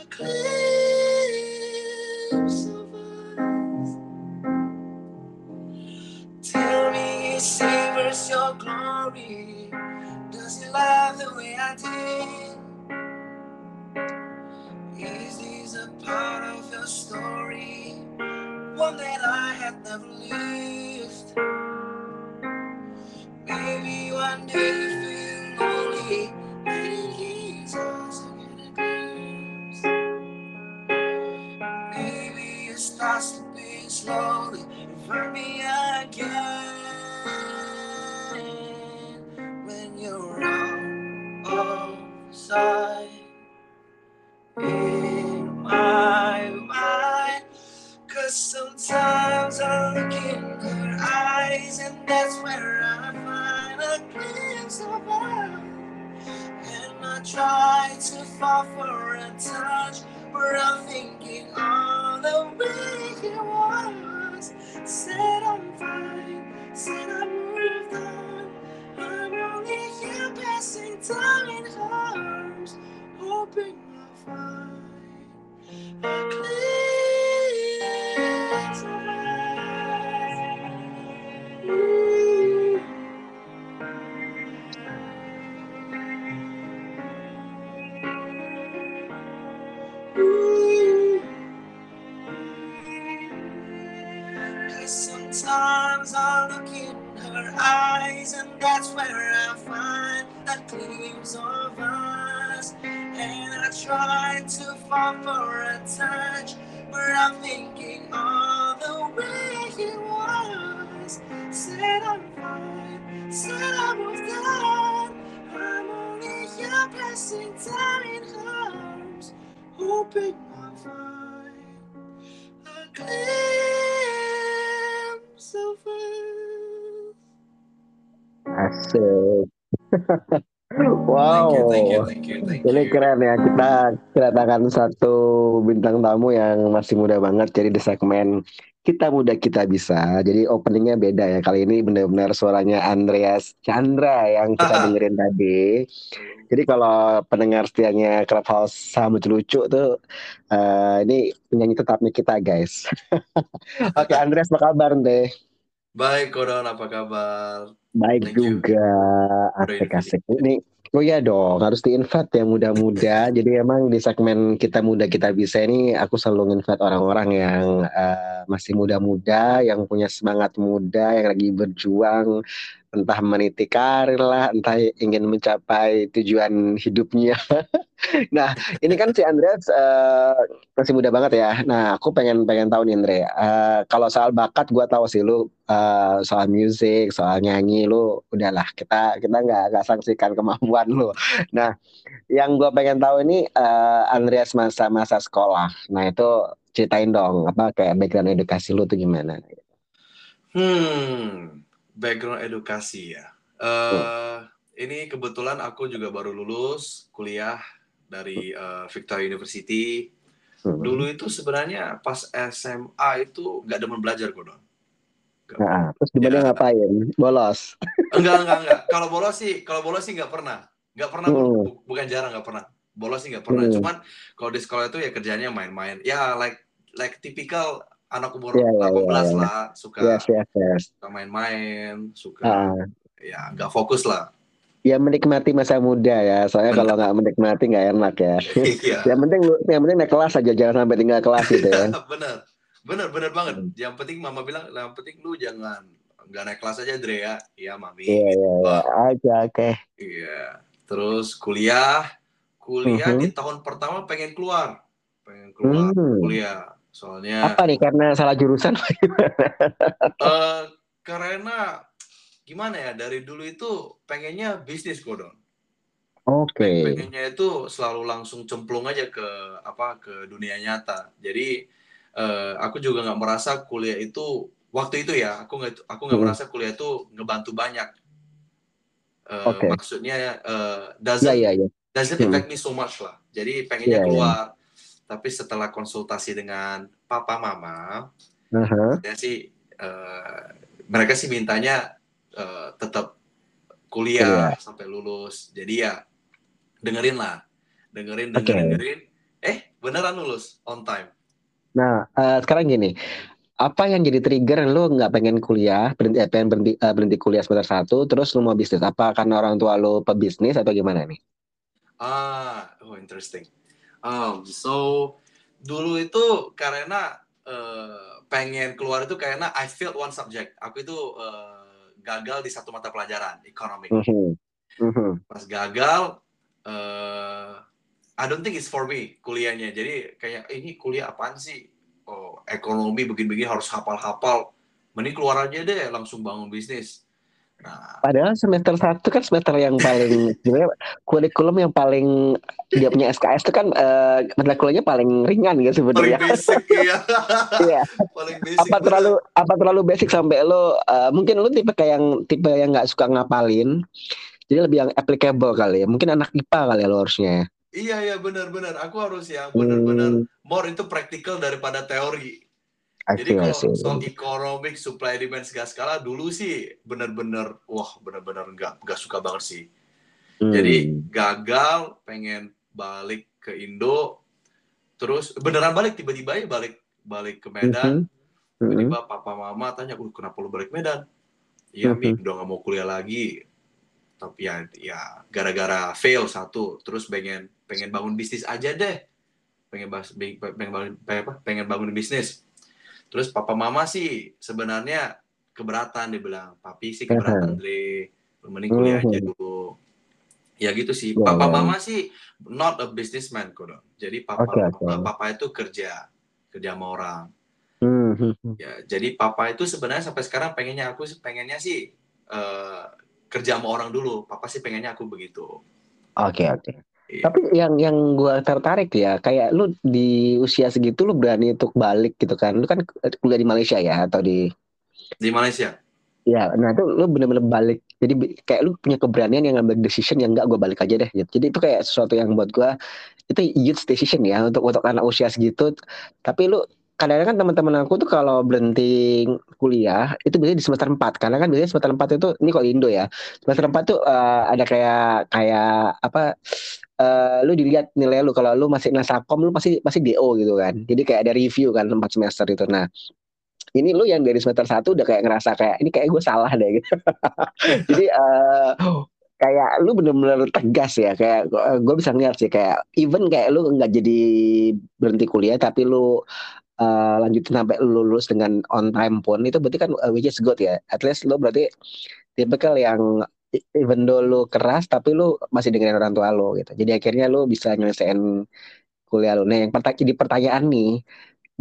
a us wow. Thank you, thank you, thank you, thank Ini you. keren ya. Kita kedatangan satu bintang tamu yang masih muda banget. Jadi di segmen kita muda kita bisa. Jadi openingnya beda ya. Kali ini benar-benar suaranya Andreas Chandra yang kita dengerin tadi. Jadi kalau pendengar setianya Clubhouse sama lucu-lucu tuh eh, ini penyanyi tetapnya kita guys. Oke Andreas apa kabar deh? Baik, Kodon, apa kabar? Baik Thank juga, asik-asik. Ini, oh iya dong, harus di-invite yang muda-muda. Jadi emang di segmen kita muda kita bisa ini, aku selalu invite orang-orang yang eh, masih muda-muda, yang punya semangat muda, yang lagi berjuang, entah meniti karir lah, entah ingin mencapai tujuan hidupnya. Nah, ini kan si Andreas eh, masih muda banget ya. Nah, aku pengen pengen tahu nih Andre. eh, kalau soal bakat, gua tahu sih lu eh, soal musik, soal nyanyi, lu udahlah kita kita nggak nggak saksikan kemampuan lu. Nah, yang gua pengen tahu ini eh, Andreas masa-masa sekolah. Nah, itu ceritain dong apa kayak background edukasi lu tuh gimana? Hmm, background edukasi ya. Eh, ini kebetulan aku juga baru lulus kuliah dari eh, Victoria University. Hmm. Dulu itu sebenarnya pas SMA itu nggak demen belajar, Kodon. Nggak- Nah, terus gimana Ya. ngapain? Bolos. Enggak, enggak, enggak. Kalau bolos sih, kalau bolos sih nggak pernah. Nggak pernah, Hmm. bu- bukan jarang nggak pernah. Bolos sih nggak pernah. Hmm. Cuman kalau di sekolah itu ya kerjanya main-main. Ya like like typical anak umur iya, 18 iya, iya. lah suka Yes, yes, yes. suka main-main, suka Ah, ya nggak fokus lah. ya menikmati masa muda ya. Soalnya kalau nggak menikmati nggak enak ya. Iya. yang penting yang penting naik kelas aja jangan sampai tinggal kelas gitu ya. bener, bener, bener banget. Yang penting mama bilang, yang penting lu jangan nggak naik kelas aja Dre ya. Iya mami. Iya iya iya. Aja oke. Iya. Terus kuliah, kuliah Mhm. di tahun pertama pengen keluar, pengen keluar Hmm. kuliah. Soalnya Apa nih karena salah jurusan? eh karena gimana ya dari dulu itu pengennya bisnis kodon. Oke. pengennya itu selalu langsung cemplung aja ke apa ke dunia nyata jadi eh, aku juga nggak merasa kuliah itu waktu itu ya aku nggak aku nggak Hmm. merasa kuliah itu ngebantu banyak Eh, Oke. maksudnya Iya doesn't iya iya. doesn't Hmm. affect me so much lah jadi pengennya Iya, iya. keluar tapi setelah konsultasi dengan papa mama Aha. ya sih eh, mereka sih mintanya eh, tetap kuliah sampai lulus jadi ya dengerin lah dengerin dengerin dengerin eh beneran lulus on time Nah eh, sekarang gini. Apa yang jadi trigger lu nggak pengen kuliah, berhenti, eh, pengen berhenti, eh, berhenti kuliah semester satu, terus lu mau bisnis? Apa karena orang tua lu pebisnis atau gimana nih? ah oh interesting um, so dulu itu karena eh, pengen keluar itu karena I failed one subject. Aku itu eh, gagal di satu mata pelajaran ekonomi Mhm. Mhm. pas gagal eh I don't think it's for me kuliahnya. Jadi kayak "Eh, ini kuliah apaan sih? Oh ekonomi begini-begini harus hafal-hafal. Mending keluar aja deh langsung bangun bisnis Padahal semester satu kan semester yang paling sebenarnya kurikulum yang paling dia punya SKS itu kan eh, mata kuliahnya paling ringan gitu paling sebenarnya. basic ya Iya. paling basic apa bener. terlalu apa terlalu basic sampai lo eh, mungkin lo tipe kayak yang tipe yang nggak suka ngapalin jadi lebih yang applicable kali ya mungkin anak IPA kali ya lo harusnya ya. iya iya benar-benar aku harus yang benar-benar Hmm, more itu praktikal daripada teori I Jadi kalau soal economic supply demand segala skala dulu sih benar-benar wah benar-benar nggak nggak suka banget sih. Hmm. Jadi gagal pengen balik ke Indo terus beneran balik tiba-tiba ya balik balik ke Medan Mhm. Mhm. tiba-tiba papa mama tanya "Uh, kenapa lu balik Medan Iya Mi Mhm. udah nggak mau kuliah lagi tapi ya ya gara-gara fail satu terus pengen pengen bangun bisnis aja deh pengen bas, pengen bangun pengen apa pengen bangun bisnis terus papa mama sih sebenarnya keberatan dia bilang papi sih keberatan Dre mending kuliah aja dulu ya gitu sih Ya, papa ya. mama sih not a businessman kok jadi papa Oke, oke. papa, itu kerja kerja sama orang Mhm. ya jadi papa itu sebenarnya sampai sekarang pengennya aku pengennya sih eh, kerja sama orang dulu papa sih pengennya aku begitu Oke oke. Iya. Tapi yang yang gua tertarik ya, kayak lu di usia segitu lu berani untuk balik gitu kan? Lu kan kuliah di Malaysia ya atau di di Malaysia Ya, nah itu lu bener-bener balik. Jadi kayak lu punya keberanian yang ngambil decision yang enggak gue balik aja deh. Gitu. Jadi itu kayak sesuatu yang buat gua itu huge decision ya untuk untuk anak usia segitu. Tapi lu kadang-kadang kan teman-teman aku tuh kalau berhenti kuliah itu biasanya di semester 4 karena kan biasanya semester 4 itu ini kok di Indo ya. Semester 4 tuh eh, ada kayak kayak apa eh, lu dilihat nilai lu kalau lu masih nasakom lu pasti pasti DO gitu kan. Jadi kayak ada review kan 4 semester itu. Nah, ini lu yang dari semester satu udah kayak ngerasa kayak ini kayak gue salah deh gitu. Jadi eh kayak lu bener-bener tegas ya kayak gue bisa ngeliat sih kayak even kayak lu nggak jadi berhenti kuliah tapi lu eh, lanjutin sampai lu lulus dengan on time pun itu berarti kan uh, which is good ya. At least lu berarti tipikal yang even though lu keras tapi lu masih dengerin orang tua lu gitu. Jadi akhirnya lu bisa nyelesain kuliah lu. Nah yang jadi pertanyaan nih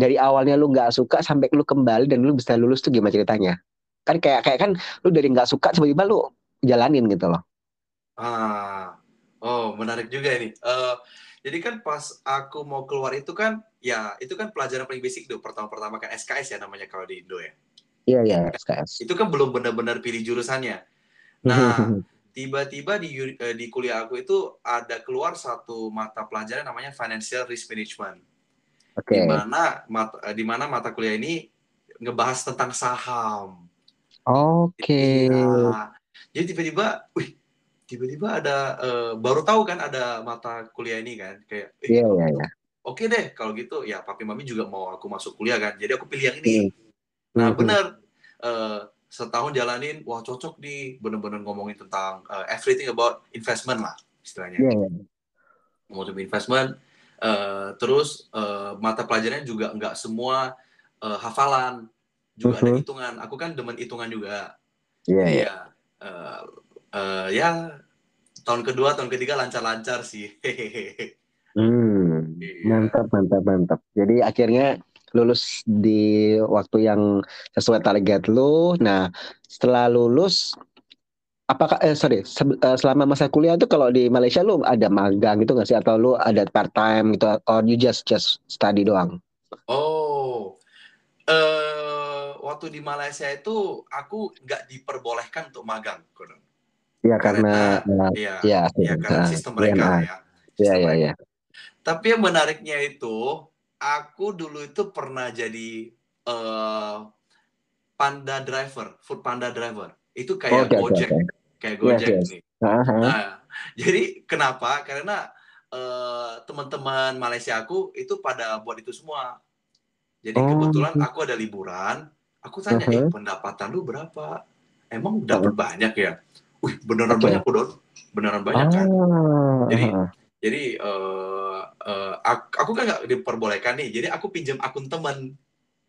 dari awalnya lu nggak suka sampai lu kembali dan lu bisa lulus tuh gimana ceritanya? Kan kayak kayak kan lu dari nggak suka tiba-tiba lu jalanin gitu loh. ah oh menarik juga ini Eh, jadi kan pas aku mau keluar itu kan ya itu kan pelajaran paling basic tuh pertama-pertama kan SKS ya namanya kalau di Indo ya Iya iya SKS. itu kan belum benar-benar pilih jurusannya nah tiba-tiba di eh, di kuliah aku itu ada keluar satu mata pelajaran namanya financial risk management Oke. di mana mata eh, di mana mata kuliah ini ngebahas tentang saham. Oke. Iya. Jadi tiba-tiba, wih, tiba-tiba ada eh, baru tahu kan ada mata kuliah ini kan kayak, "Ih, Iya iya iya. oke deh kalau gitu ya papi mami juga mau aku masuk kuliah kan jadi aku pilih yang ini Hmm. nah Mhm. benar eh, setahun jalanin wah cocok di bener-bener ngomongin tentang eh, everything about investment lah istilahnya Iya, iya. ngomongin investment eh, terus eh, mata pelajarannya juga nggak semua eh, hafalan juga ada Mhm. hitungan aku kan demen hitungan juga Iya, iya. ya eh, eh, ya tahun kedua tahun ketiga lancar-lancar sih Hmm, Iya. mantap, mantap, mantap. Jadi akhirnya lulus di waktu yang sesuai target lu. Nah, setelah lulus, apakah eh sorry, se- eh, selama masa kuliah itu kalau di Malaysia lu ada magang gitu nggak sih? Atau lu ada part time gitu? Or you just just study doang? Oh, eh waktu di Malaysia itu aku nggak diperbolehkan untuk magang. Iya karena, Karena, eh, Iya, ya, iya karena sistem mereka ya. Iya, iya, iya. Tapi yang menariknya itu, aku dulu itu pernah jadi eh panda driver, food panda driver. Itu kayak Oke, oke, Gojek, oke. kayak Yes, Gojek yes. nih. Ah, ah. Nah, jadi kenapa? Karena eh, teman-teman Malaysia aku itu pada buat itu semua. Jadi Oh. kebetulan aku ada liburan, aku tanya, eh Uh-huh. pendapatan lu berapa? Emang dapat banyak ya? Wih, beneran Oke. banyak Don. Beneran banyak kan? Ah, Jadi- ah. Jadi eh, eh, aku, aku kan nggak diperbolehkan nih. Jadi aku pinjam akun teman.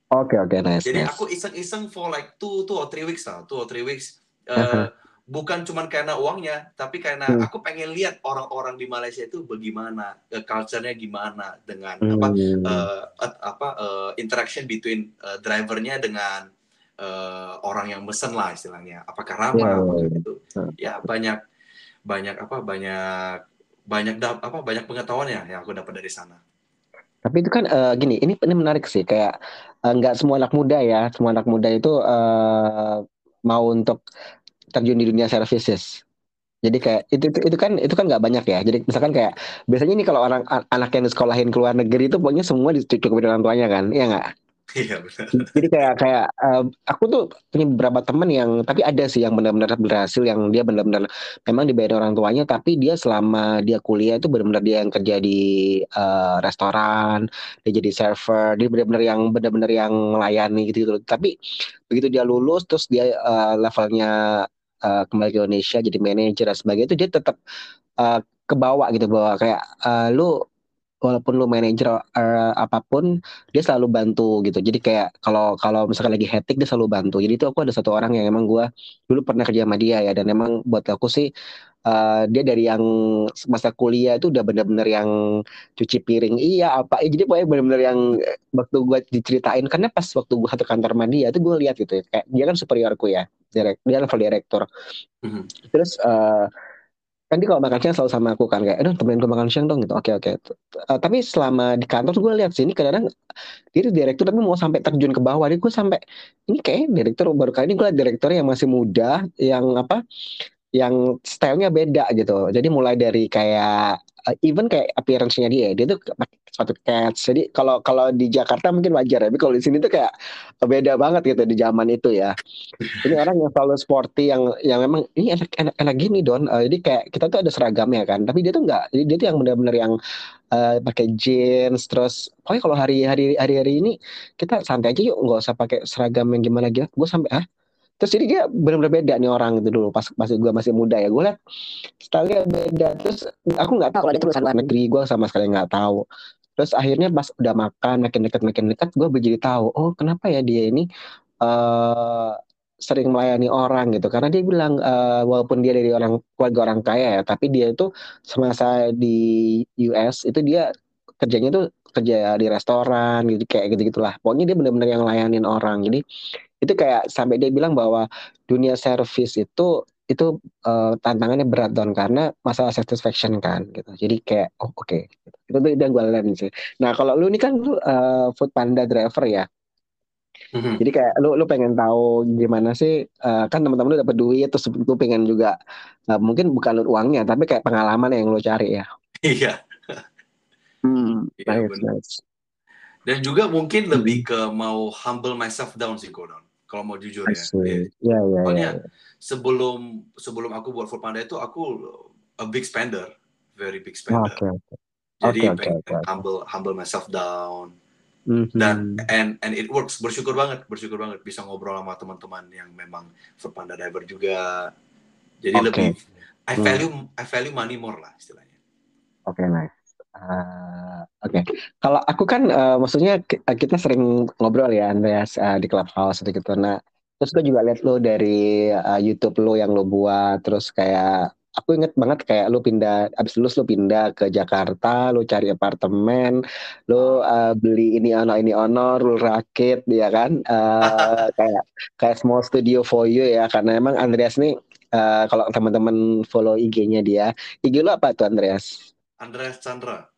Oke, oke, nice, Jadi nice. aku iseng-iseng for like two, two or three weeks lah, two or three weeks. Eh, Uh-huh. Bukan cuman karena uangnya, tapi karena Hmm. aku pengen lihat orang-orang di Malaysia itu bagaimana, eh, culture-nya gimana dengan apa Hmm. eh, at- apa eh, interaction between eh, drivernya dengan eh, orang yang mesen lah istilahnya. Apakah ramah? Iya, iya, apakah iya. gitu? Hmm. Ya banyak banyak apa banyak banyak apa banyak pengetahuan ya yang aku dapat dari sana. Tapi itu kan eh, gini, ini ini menarik sih kayak eh, nggak semua anak muda ya, semua anak muda itu eh, mau untuk terjun di dunia services. Jadi kayak itu itu, itu kan itu kan nggak banyak ya. Jadi misalkan kayak biasanya nih kalau orang an- anak yang disekolahin ke luar negeri itu pokoknya semua dicukupin orang tuanya kan, iya nggak? Iya benar. Jadi kayak kayak eh, aku tuh punya beberapa teman yang tapi ada sih yang benar-benar berhasil yang dia benar-benar memang dibayar orang tuanya tapi dia selama dia kuliah itu benar-benar dia yang kerja di eh, restoran, dia jadi server, dia benar-benar yang benar-benar yang melayani gitu, gitu. Tapi begitu dia lulus terus dia eh, levelnya eh, kembali ke Indonesia jadi manajer dan sebagainya itu dia tetap eh, ke bawah gitu bahwa kayak eh, lu walaupun lu manajer eh, apa pun dia selalu bantu gitu. Jadi kayak kalau kalau misalkan lagi hectic dia selalu bantu. Jadi itu aku ada satu orang yang emang gua dulu pernah kerja sama dia ya. Dan emang buat aku sih eh, dia dari yang masa kuliah itu udah bener-bener yang cuci piring. Iya apa ya jadi pokoknya bener-bener yang eh, waktu gua diceritain. Karena pas waktu gua satu kantor sama dia itu gua lihat gitu ya. Kayak dia kan superiorku ya direk, dia level direktur. Mhm. terus eh, kan dia kalau makan siang selalu sama aku kan kayak aduh temenin gue makan siang dong gitu. Oke oke. Eh, tapi selama di kantor gue lihat sini kadang-kadang dia tuh direktur tapi mau sampai terjun ke bawah. Dia gue sampai ini kayak direktur baru kali ini gue liat direktur yang masih muda yang apa yang stylenya beda gitu. Jadi mulai dari kayak eh, even kayak appearance-nya dia dia tuh pakai sepatu cats. Jadi kalau kalau di Jakarta mungkin wajar ya tapi kalau di sini tuh kayak beda banget gitu di zaman itu ya. Ini orang yang selalu sporty yang yang memang ini enak enak enak gini don. Eh, jadi kayak kita tuh ada seragamnya kan tapi dia tuh enggak jadi dia tuh yang benar-benar yang eh, pakai jeans terus pokoknya kalau hari hari hari hari ini kita santai aja yuk nggak usah pakai seragam yang gimana gitu gue sampai ah terus jadi dia benar-benar beda nih orang itu dulu pas pas gue masih muda ya. Gue liat stylenya beda. Terus aku nggak tahu kalau dia tuh lulusan luar negeri gue sama sekali nggak tahu. Terus akhirnya pas udah makan makin dekat makin dekat gue jadi tahu oh kenapa ya dia ini eh sering melayani orang gitu. Karena dia bilang eh, walaupun dia dari orang keluarga orang kaya ya tapi dia itu semasa di US itu dia kerjanya tuh kerja di restoran gitu kayak gitu gitulah pokoknya dia benar-benar yang layanin orang. Jadi itu kayak sampai dia bilang bahwa dunia service itu itu eh, tantangannya berat don karena masalah satisfaction kan gitu jadi kayak oh oke itu tuh yang gue lihat sih nah kalau lu ini kan lu eh, food panda driver ya Mhm. jadi kayak lu lu pengen tahu gimana sih eh, kan teman-teman lu dapat duit terus lu pengen juga eh, mungkin bukan uangnya tapi kayak pengalaman yang lu cari ya. Iya. Hmm, Iya, nice, bener. nice. Dan juga mungkin lebih ke mau humble myself down sih Kodon. Kalau mau jujur ya. see. Iya. Ya ya ya. Sebelum sebelum aku buat Foodpanda itu aku a big spender, very big spender. Oke. Jadi Oke, oke, pengen oke, oke. humble humble myself down Mhm. dan and and it works. Bersyukur banget, bersyukur banget bisa ngobrol sama teman-teman yang memang food panda diver juga. Jadi Oke. lebih I Hmm. value I value money more lah istilahnya. Oke, nice. Eh, Oke, kalau aku kan, eh, maksudnya ki- kita sering ngobrol ya, Andreas, eh, di Clubhouse gitu gitu. Nah, terus gue juga lihat lo dari eh, YouTube lo yang lo buat, terus kayak aku inget banget kayak lo pindah, abis lulus lo pindah ke Jakarta, lo cari apartemen, lo eh, beli ini ono ini ono, lo rakit, ya kan? Eh, kayak kayak small studio for you ya, karena emang Andreas nih, eh, kalau teman-teman follow IG-nya dia, IG lo apa tuh Andreas? Andreas Chandra.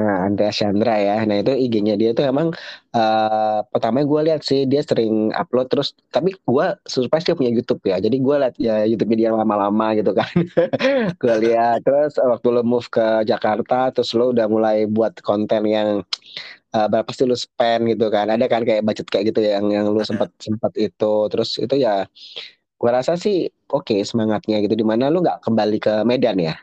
Nah, Andreas Chandra ya. Nah, itu IG-nya dia tuh emang eh pertamanya gue lihat sih dia sering upload terus tapi gue surprise dia punya YouTube ya. Jadi gue lihat ya YouTube dia lama-lama gitu kan. gue lihat terus waktu lo move ke Jakarta terus lo udah mulai buat konten yang eh, berapa sih lo spend gitu kan. Ada kan kayak budget kayak gitu yang yang lo Ada. sempat sempat itu terus itu ya gue rasa sih oke semangatnya gitu di mana lo nggak kembali ke Medan ya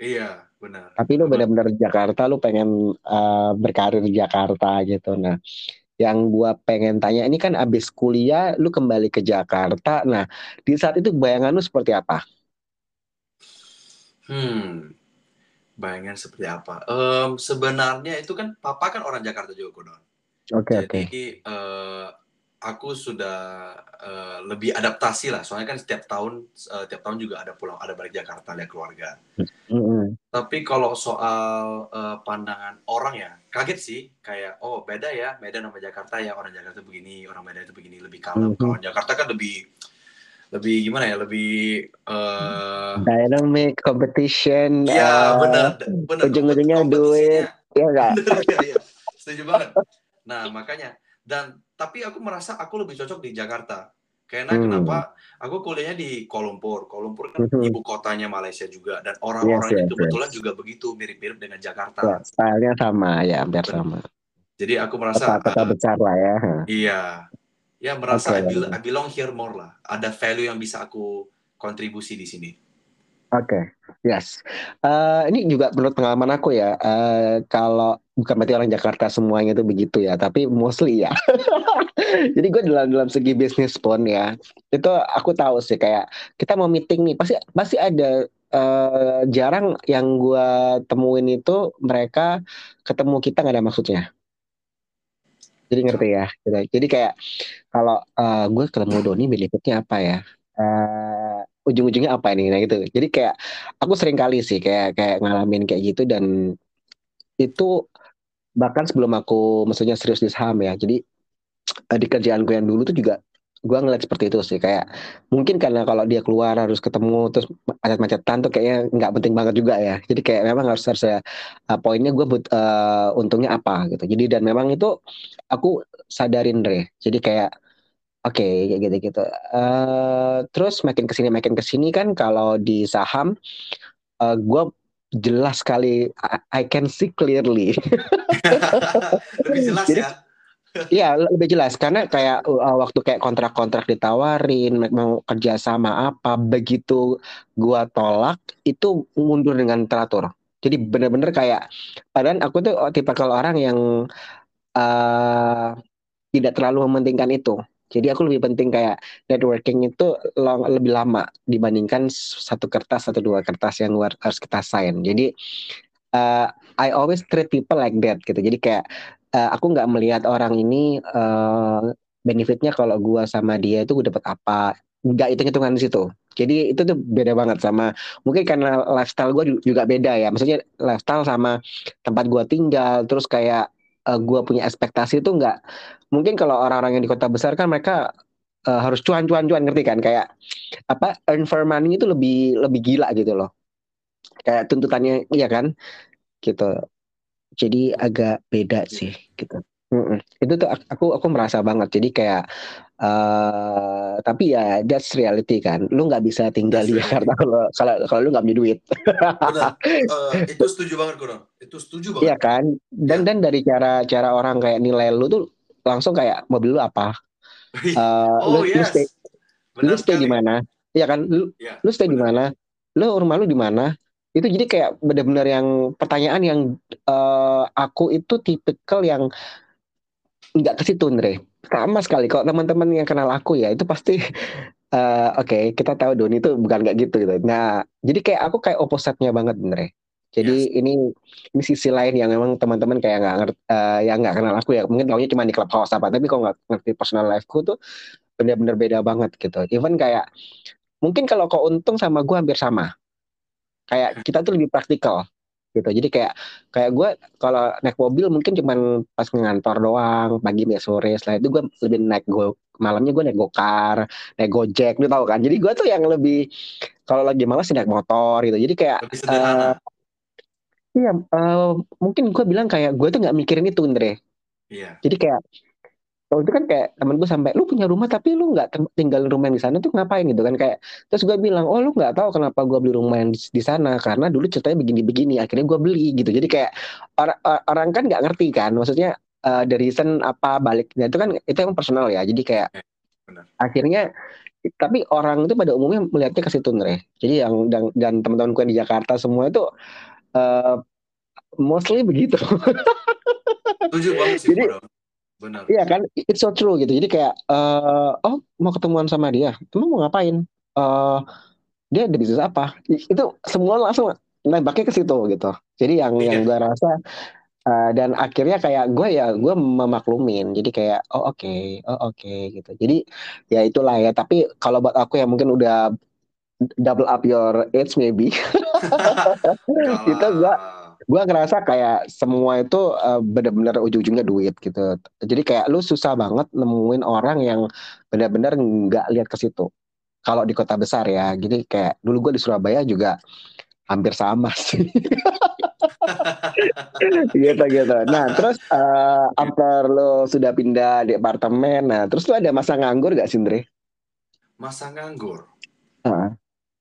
Iya, benar. tapi lu Benar. benar-benar Jakarta lu pengen eh, berkarir di Jakarta gitu nah yang gua pengen tanya ini kan abis kuliah lu kembali ke Jakarta nah di saat itu bayangan lu seperti apa Hmm. Bayangan seperti apa? Em, sebenarnya itu kan papa kan orang Jakarta juga, Kodon. oke oke Jadi eh, aku sudah eh, lebih adaptasi lah. Soalnya kan setiap tahun eh, tiap tahun juga ada pulang, ada balik Jakarta lihat keluarga. Mm-mm. Tapi kalau soal eh, pandangan orang ya, kaget sih. Kayak oh beda ya, Medan sama Jakarta ya orang Jakarta begini, orang Medan itu begini lebih kalem. Mhm. Kalau Jakarta kan lebih lebih gimana ya, lebih eh dynamic competition Iya eh, benar, benar. ujung-ujungnya Kompetisinya- ya enggak Benar, iya, iya. Setuju banget. Nah makanya dan tapi aku merasa aku lebih cocok di Jakarta. Karena Hmm. kenapa? Aku kuliahnya di Kuala Lumpur. Kuala Lumpur kan Mhm. ibu kotanya Malaysia juga dan orang-orangnya Yes, yes, kebetulan yes. juga begitu mirip-mirip dengan Jakarta. ya, stylenya sama ya hampir sama Jadi aku merasa kota-kota eh, besar lah ya iya, ya merasa Oke. I, bel- I belong here more lah. Ada value yang bisa aku kontribusi di sini. Oke, yes. Eh, ini juga menurut pengalaman aku ya. eh, kalau bukan berarti orang Jakarta semuanya itu begitu ya, tapi mostly ya. Jadi gue dalam dalam segi bisnis pun ya, itu aku tahu sih kayak kita mau meeting nih, pasti pasti ada eh, jarang yang gue temuin itu mereka ketemu kita nggak ada maksudnya. Jadi ngerti ya. Jadi kayak kalau eh, gue ketemu Doni benefitnya apa ya? Eh, ujung-ujungnya apa ini? Nah gitu. Jadi kayak aku sering kali sih kayak kayak ngalamin kayak gitu dan itu bahkan sebelum aku maksudnya serius di saham ya. Jadi eh, di kerjaanku yang dulu tuh juga gue ngeliat seperti itu sih kayak mungkin karena kalau dia keluar harus ketemu terus macet-macetan tuh kayaknya nggak penting banget juga ya jadi kayak memang harus harus ya, uh, poinnya gue but uh, untungnya apa gitu jadi dan memang itu aku sadarin deh jadi kayak oke kayak gitu gitu terus makin ke sini makin ke sini kan kalau di saham uh, gue jelas sekali I, I can see clearly Lebih jelas Jadi- ya. Iya lebih jelas karena kayak uh, waktu kayak kontrak-kontrak ditawarin mau kerja sama apa begitu gua tolak itu mundur dengan teratur. Jadi bener-bener kayak padahal aku tuh tipe kalau orang yang uh, tidak terlalu mementingkan itu. Jadi aku lebih penting kayak networking itu long, lebih lama dibandingkan satu kertas satu dua kertas yang harus kita sign. Jadi uh, I always treat people like that gitu. Jadi kayak uh, aku nggak melihat orang ini uh, benefitnya kalau gua sama dia itu gue dapat apa. Nggak hitung-hitungan di situ. Jadi itu tuh beda banget sama mungkin karena lifestyle gue juga beda ya. Maksudnya lifestyle sama tempat gua tinggal terus kayak uh, gua punya ekspektasi itu nggak mungkin kalau orang-orang yang di kota besar kan mereka uh, harus cuan-cuan-cuan ngerti kan kayak apa earn for money itu lebih lebih gila gitu loh kayak tuntutannya iya kan gitu jadi agak beda sih gitu Mm-mm. itu tuh ak- aku aku merasa banget jadi kayak eh tapi ya that's reality kan lu nggak bisa tinggal That's di Jakarta kalau kalau kalau lu nggak punya duit Benar. Eh, itu setuju banget Kodon. Itu setuju Iya banget. kan dan Iya. dan dari cara cara orang kayak nilai lu tuh langsung kayak mobil lu apa? Eh, oh lu, lu yes. stay lu Benar stay di mana Iya kan? Lu Iya, lu stay di mana? Lu rumah lu di mana? Itu jadi kayak benar-benar yang pertanyaan yang uh, aku itu tipikal yang nggak ke situ Andre. Sama sekali. Kalau teman-teman yang kenal aku ya itu pasti uh, oke okay, kita tahu Doni itu bukan kayak gitu gitu. Nah jadi kayak aku kayak opposite-nya banget Andre jadi yes. ini ini sisi lain yang memang teman-teman kayak nggak ngerti uh, yang nggak kenal aku ya. Mungkin tahunya cuma di clubhouse apa tapi kalau nggak ngerti personal lifeku tuh benar-benar beda banget gitu. Even kayak mungkin kalau kau untung sama gue hampir sama. Kayak kita tuh lebih praktikal gitu. Jadi kayak kayak gue kalau naik mobil mungkin cuman pas ngantor doang pagi ya sore setelah itu gue lebih naik go malamnya gue naik gokar naik gojek lu tau kan? Jadi gue tuh yang lebih kalau lagi malas naik motor gitu. Jadi kayak uh, iya uh, mungkin gue bilang kayak gue tuh nggak mikirin itu Andre iya. jadi kayak waktu itu kan kayak temen gue sampai lu punya rumah tapi lu nggak tinggal rumah di sana tuh ngapain? Gitu kan kayak terus gue bilang oh lu nggak tahu kenapa gue beli rumah yang di, di sana karena dulu ceritanya begini-begini akhirnya gue beli. Gitu. Jadi kayak orang orang kan nggak ngerti kan maksudnya uh, dari reason apa baliknya itu kan itu yang personal ya. Jadi kayak Benar. akhirnya tapi orang itu pada umumnya melihatnya ke situ nih jadi yang dan, dan teman-teman gue di Jakarta semua itu uh, mostly begitu. Setuju banget sih. Jadi, Benar. Iya kan, it's so true gitu. Jadi kayak, uh, oh mau ketemuan sama dia, kamu mau ngapain? Uh, dia ada bisnis apa? Itu semua langsung nembaknya ke situ gitu. Jadi yang iya. yang gue rasa uh, dan akhirnya kayak gue ya gue memaklumin. Jadi kayak oh oke, okay, oh oke okay, gitu. Jadi ya itulah ya. Tapi kalau buat aku yang mungkin udah double up your age maybe, itu gue gue ngerasa kayak semua itu uh, benar-benar ujung-ujungnya duit gitu. Jadi kayak lu susah banget nemuin orang yang benar-benar nggak lihat ke situ. Kalau di kota besar ya, jadi kayak dulu gue di Surabaya juga hampir sama sih. gitu gitu. Nah terus uh, after lo sudah pindah di apartemen, nah terus lo ada masa nganggur gak Sindri? Masa nganggur? Uh.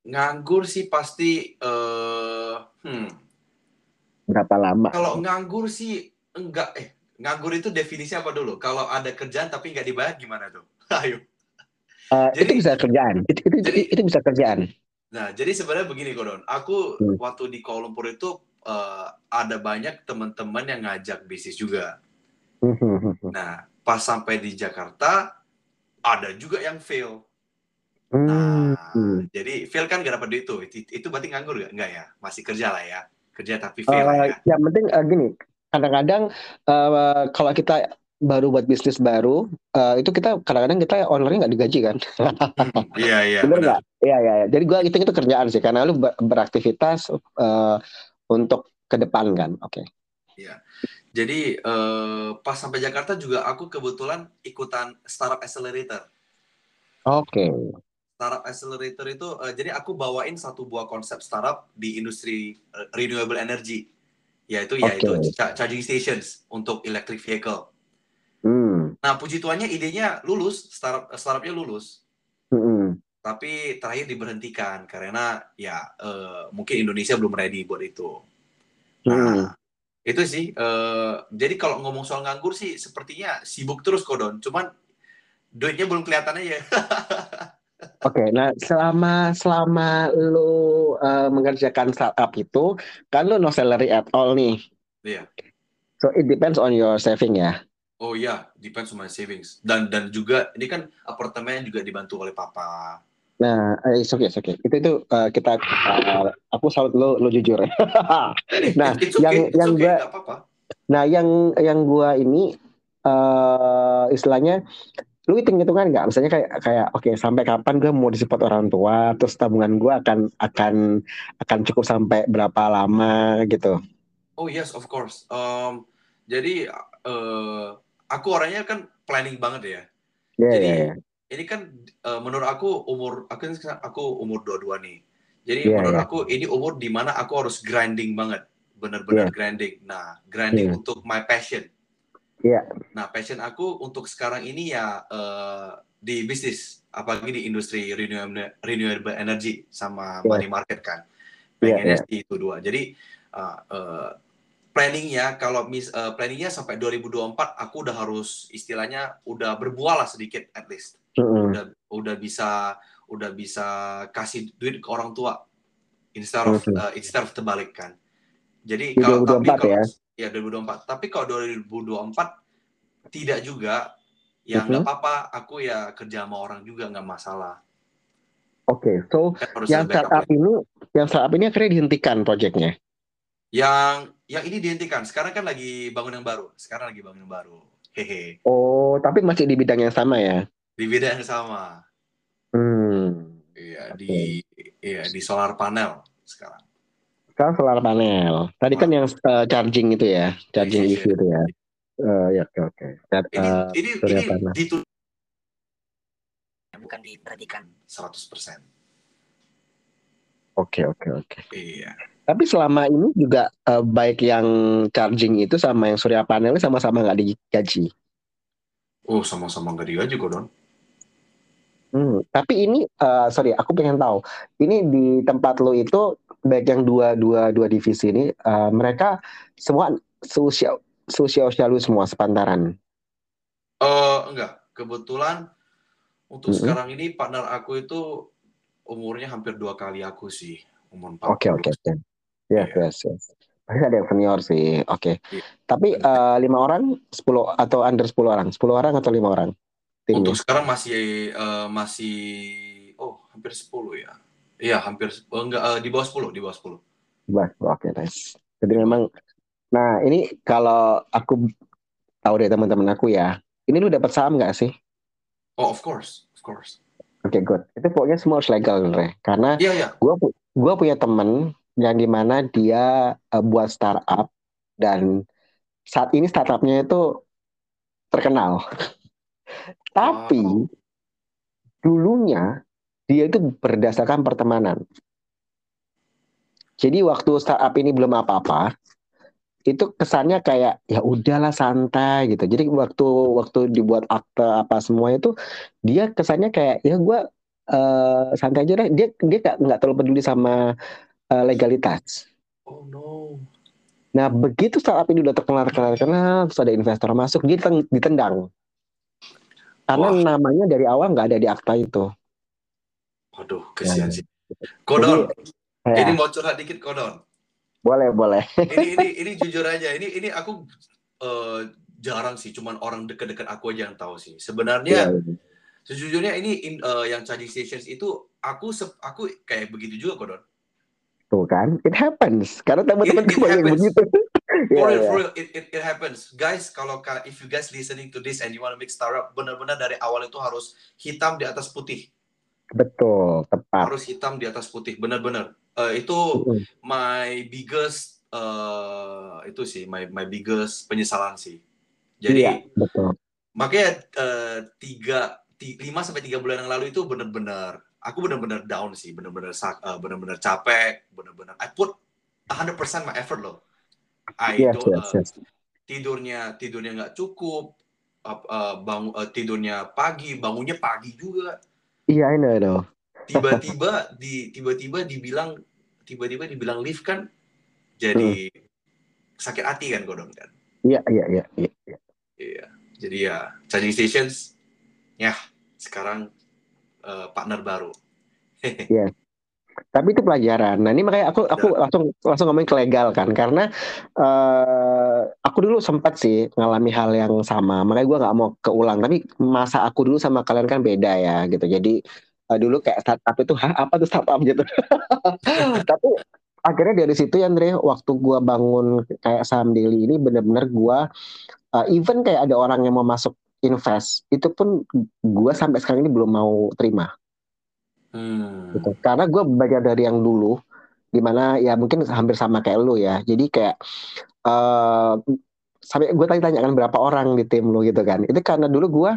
Nganggur sih pasti, uh, hmm, Berapa lama? Kalau nganggur sih enggak eh nganggur itu definisi apa dulu? Kalau ada kerjaan tapi nggak dibayar gimana tuh? Ayo. Uh, jadi, itu bisa kerjaan. Itu, itu, jadi, itu bisa kerjaan. Nah, jadi sebenarnya begini Kodon. Aku hmm. waktu di Kuala Lumpur itu uh, ada banyak teman-teman yang ngajak bisnis juga. Hmm, hmm, hmm, nah, pas sampai di Jakarta ada juga yang fail. Nah, hmm. jadi fail kan gak dapat duit itu. Itu, itu berarti nganggur gak? Enggak ya? Masih kerja lah ya kerja tapi fail uh, ya. Yang penting uh, gini, kadang-kadang uh, kalau kita baru buat bisnis baru, uh, itu kita kadang-kadang kita ownernya nggak digaji kan? Iya iya. Benar nggak? Iya iya. Jadi gue hitung itu kerjaan sih, karena lu beraktivitas uh, untuk ke depan kan, oke? Okay. Iya. Jadi uh, pas sampai Jakarta juga aku kebetulan ikutan startup accelerator. Oke. Startup accelerator itu uh, jadi aku bawain satu buah konsep startup di industri uh, renewable energy yaitu okay. yaitu charging stations untuk electric vehicle. Hmm. Nah puji tuannya idenya lulus startup startupnya lulus. Hmm. Tapi terakhir diberhentikan karena ya uh, mungkin Indonesia belum ready buat itu. Nah, hmm. itu sih. Uh, jadi kalau ngomong soal nganggur sih sepertinya sibuk terus kodon. Cuman duitnya belum kelihatan aja. Oke, okay, nah selama selama lu uh, mengerjakan startup itu, kan lu no salary at all nih. Iya. Yeah. So it depends on your saving ya. Oh iya, yeah. depends on my savings. Dan dan juga ini kan apartemen juga dibantu oleh papa. Nah, eh, oke, okay, oke. Okay. Itu itu uh, kita uh, aku salut lo lo jujur. nah, it's okay, yang it's yang okay, gua Nah, yang yang gua ini uh, istilahnya lu hitung hitungan nggak misalnya kayak kayak oke okay, sampai kapan gue mau disupport orang tua terus tabungan gue akan akan akan cukup sampai berapa lama gitu oh yes of course um, jadi uh, aku orangnya kan planning banget ya yeah, jadi yeah, yeah. ini kan uh, menurut aku umur aku aku umur dua dua nih jadi yeah, menurut yeah. aku ini umur di mana aku harus grinding banget benar-benar yeah. grinding nah grinding yeah. untuk my passion Iya. Nah, passion aku untuk sekarang ini ya uh, di bisnis, apalagi di industri renewable, renewable energy sama yeah. money market kan. Iya, Pengennya yeah, yeah. itu dua. Jadi uh, uh, planningnya kalau mis uh, planningnya sampai 2024 aku udah harus istilahnya udah berbuah lah sedikit at least. Mm -hmm. Udah udah bisa udah bisa kasih duit ke orang tua. instead of Mhm. uh, instead of terbalik kan. Jadi Di kalau tapi 2024 kalau ya? Ya 2024. Tapi kalau 2024 tidak juga ya Mhm. nggak apa-apa. Aku ya kerja sama orang juga nggak masalah. Oke, so Kan harus yang startup plan. ini, yang startup ini akhirnya dihentikan proyeknya. Yang yang ini dihentikan. Sekarang kan lagi bangun yang baru. Sekarang lagi bangun yang baru. Hehe. Oh, tapi masih di bidang yang sama ya? Di bidang yang sama. Hmm. Iya, di iya di solar panel sekarang. Solar panel. Tadi kan yang eh, charging itu ya, charging Iya, EV iya. itu ya. Eh, ya oke oke. Dan, Ini eh, ini ini panel. bukan diperhatikan 100%. Oke oke oke. Iya. Tapi selama ini juga eh, baik yang charging itu sama yang surya panel sama-sama nggak digaji. Oh, sama-sama nggak digaji kok, Don. Hmm, tapi ini eh, sorry, aku pengen tahu. Ini di tempat lo itu baik yang dua dua dua divisi ini eh, mereka semua seusia seusia usia lu semua sepantaran. Eh, enggak. Kebetulan untuk Mm-mm. sekarang ini partner aku itu umurnya hampir dua kali aku sih. Umur 40. Oke oke oke. Yes Iya. yes yes. Pasti ada yang senior sih. Oke. Iya. Tapi eh, lima orang, sepuluh atau under sepuluh orang, sepuluh orang atau lima orang timnya. Untuk sekarang masih eh, masih oh, hampir 10 ya. Iya, hampir oh, enggak eh, di bawah 10, di bawah 10. Bah, Oke nice. Jadi memang, nah ini kalau aku tahu dari teman-teman aku ya, ini lu dapat saham nggak sih? Oh, of course, of course. Oke good. Itu pokoknya semua harus legal sebenarnya. Karena Iya, iya. gue gua punya temen yang di mana dia eh, buat startup dan saat ini startupnya itu terkenal. Tapi Wow. dulunya dia itu berdasarkan pertemanan. Jadi waktu startup ini belum apa-apa, itu kesannya kayak ya udahlah santai gitu. Jadi waktu waktu dibuat akte apa semua itu dia kesannya kayak ya gue eh, santai aja deh. Dia dia nggak nggak terlalu peduli sama eh, legalitas. Oh no. Nah begitu startup ini udah terkenal terkenal terkenal, terus ada investor masuk, dia ditendang. Karena Wah. namanya dari awal nggak ada di akta itu. Waduh, kesian Ya. sih. Kodon, Ya, ini mau curhat dikit Kodon. boleh boleh. Ini ini ini jujur aja, ini ini aku eh, jarang sih, cuman orang deket-deket aku aja yang tahu sih. Sebenarnya sejujurnya ini in- eh, yang charging stations itu aku aku kayak begitu juga Kodon. Tuh kan, it happens. Karena teman-teman banyak begitu. For real, for real, it, it, it happens. Guys, kalau ka- if you guys listening to this and you wanna make startup, benar-benar dari awal itu harus hitam di atas putih. Betul, tepat. Harus hitam di atas putih, benar-benar. Eh, itu Mm-mm. my biggest eh itu sih my my biggest penyesalan sih. Jadi Iya, betul. makanya eh, tiga ti- lima sampai tiga bulan yang lalu itu benar-benar aku benar-benar down sih, benar-benar eh, benar-benar capek, benar-benar I put 100% my effort loh. I Yes, don't yes, yes. tidurnya tidurnya nggak cukup, ap- eh, bangun eh, tidurnya pagi, bangunnya pagi juga. Iya, I know, I know. Tiba-tiba di tiba-tiba dibilang tiba-tiba dibilang lift kan jadi sakit hati kan Godon kan. Iya, iya, iya, iya. iya. Iya. Jadi ya charging stations ya sekarang eh, partner baru. Tapi itu pelajaran. Nah, ini makanya aku aku langsung langsung ngomongin ke legal kan, karena eh aku dulu sempat sih ngalami hal yang sama. Makanya gue nggak mau keulang. Tapi masa aku dulu sama kalian kan beda ya, gitu. Jadi eh, dulu kayak startup itu, hah apa tuh startup gitu. Tapi akhirnya dari situ ya Andre, waktu gue bangun kayak saham daily ini bener-bener gue uh, even kayak ada orang yang mau masuk invest itu pun gue sampai sekarang ini belum mau terima Hmm. gitu. Karena gue belajar dari yang dulu di mana ya mungkin hampir sama kayak lu ya. Jadi kayak uh, sampai gue tanya tanya kan berapa orang di tim lu gitu kan. Itu karena dulu gue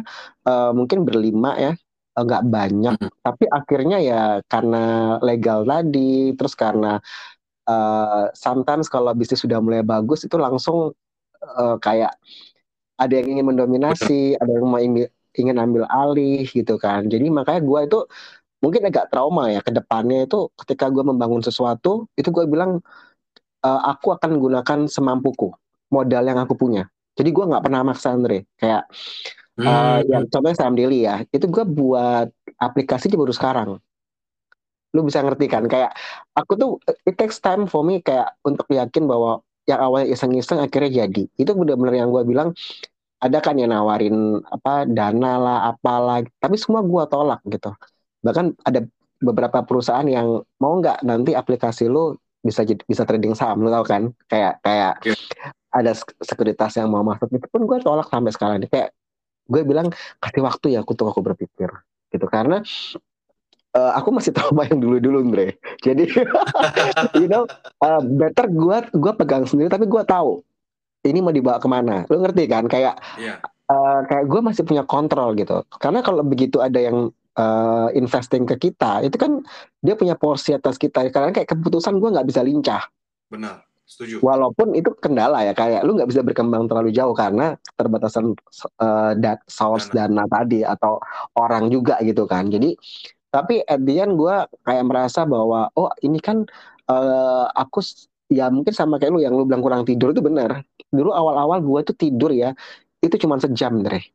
uh, mungkin berlima ya uh, nggak banyak. Mhm. tapi akhirnya ya karena legal tadi terus karena uh, sometimes kalau bisnis sudah mulai bagus itu langsung uh, kayak ada yang ingin mendominasi ada yang mau ingin, ingin ambil alih gitu kan. Jadi makanya gue itu mungkin agak trauma ya ke depannya itu ketika gue membangun sesuatu itu gue bilang "Eh, aku akan gunakan semampuku modal yang aku punya. Jadi gue nggak pernah maksa Andre. Kayak eh, Hmm. yang contohnya saham daily ya itu gue buat aplikasi baru sekarang. Lu bisa ngerti kan? Kayak aku tuh it takes time for me kayak untuk yakin bahwa yang awalnya iseng-iseng akhirnya jadi. Itu bener-bener yang gue bilang ada kan yang nawarin apa dana lah apalah tapi semua gue tolak gitu bahkan ada beberapa perusahaan yang mau nggak nanti aplikasi lu bisa jadi bisa trading saham lu tau kan kayak kayak yeah. ada sekuritas yang mau masuk itu pun gue tolak sampai sekarang ini kayak gue bilang kasih waktu ya aku tuh aku berpikir gitu karena uh, aku masih tahu yang dulu-dulu Andre. Jadi you know uh, better gue gua pegang sendiri tapi gue tahu ini mau dibawa ke mana. Lu ngerti kan? Kayak yeah. Iya. uh, kayak gue masih punya kontrol gitu. Karena kalau begitu ada yang uh, investing ke kita, itu kan dia punya porsi atas kita. Karena kayak keputusan gue nggak bisa lincah. Benar. Setuju. Walaupun itu kendala ya, kayak lu nggak bisa berkembang terlalu jauh karena keterbatasan uh, dat source dana. dana tadi atau orang juga gitu kan. Jadi tapi at the end gue kayak merasa bahwa oh ini kan uh, aku ya mungkin sama kayak lu yang lu bilang kurang tidur itu benar dulu awal-awal gue tuh tidur ya itu cuma sejam deh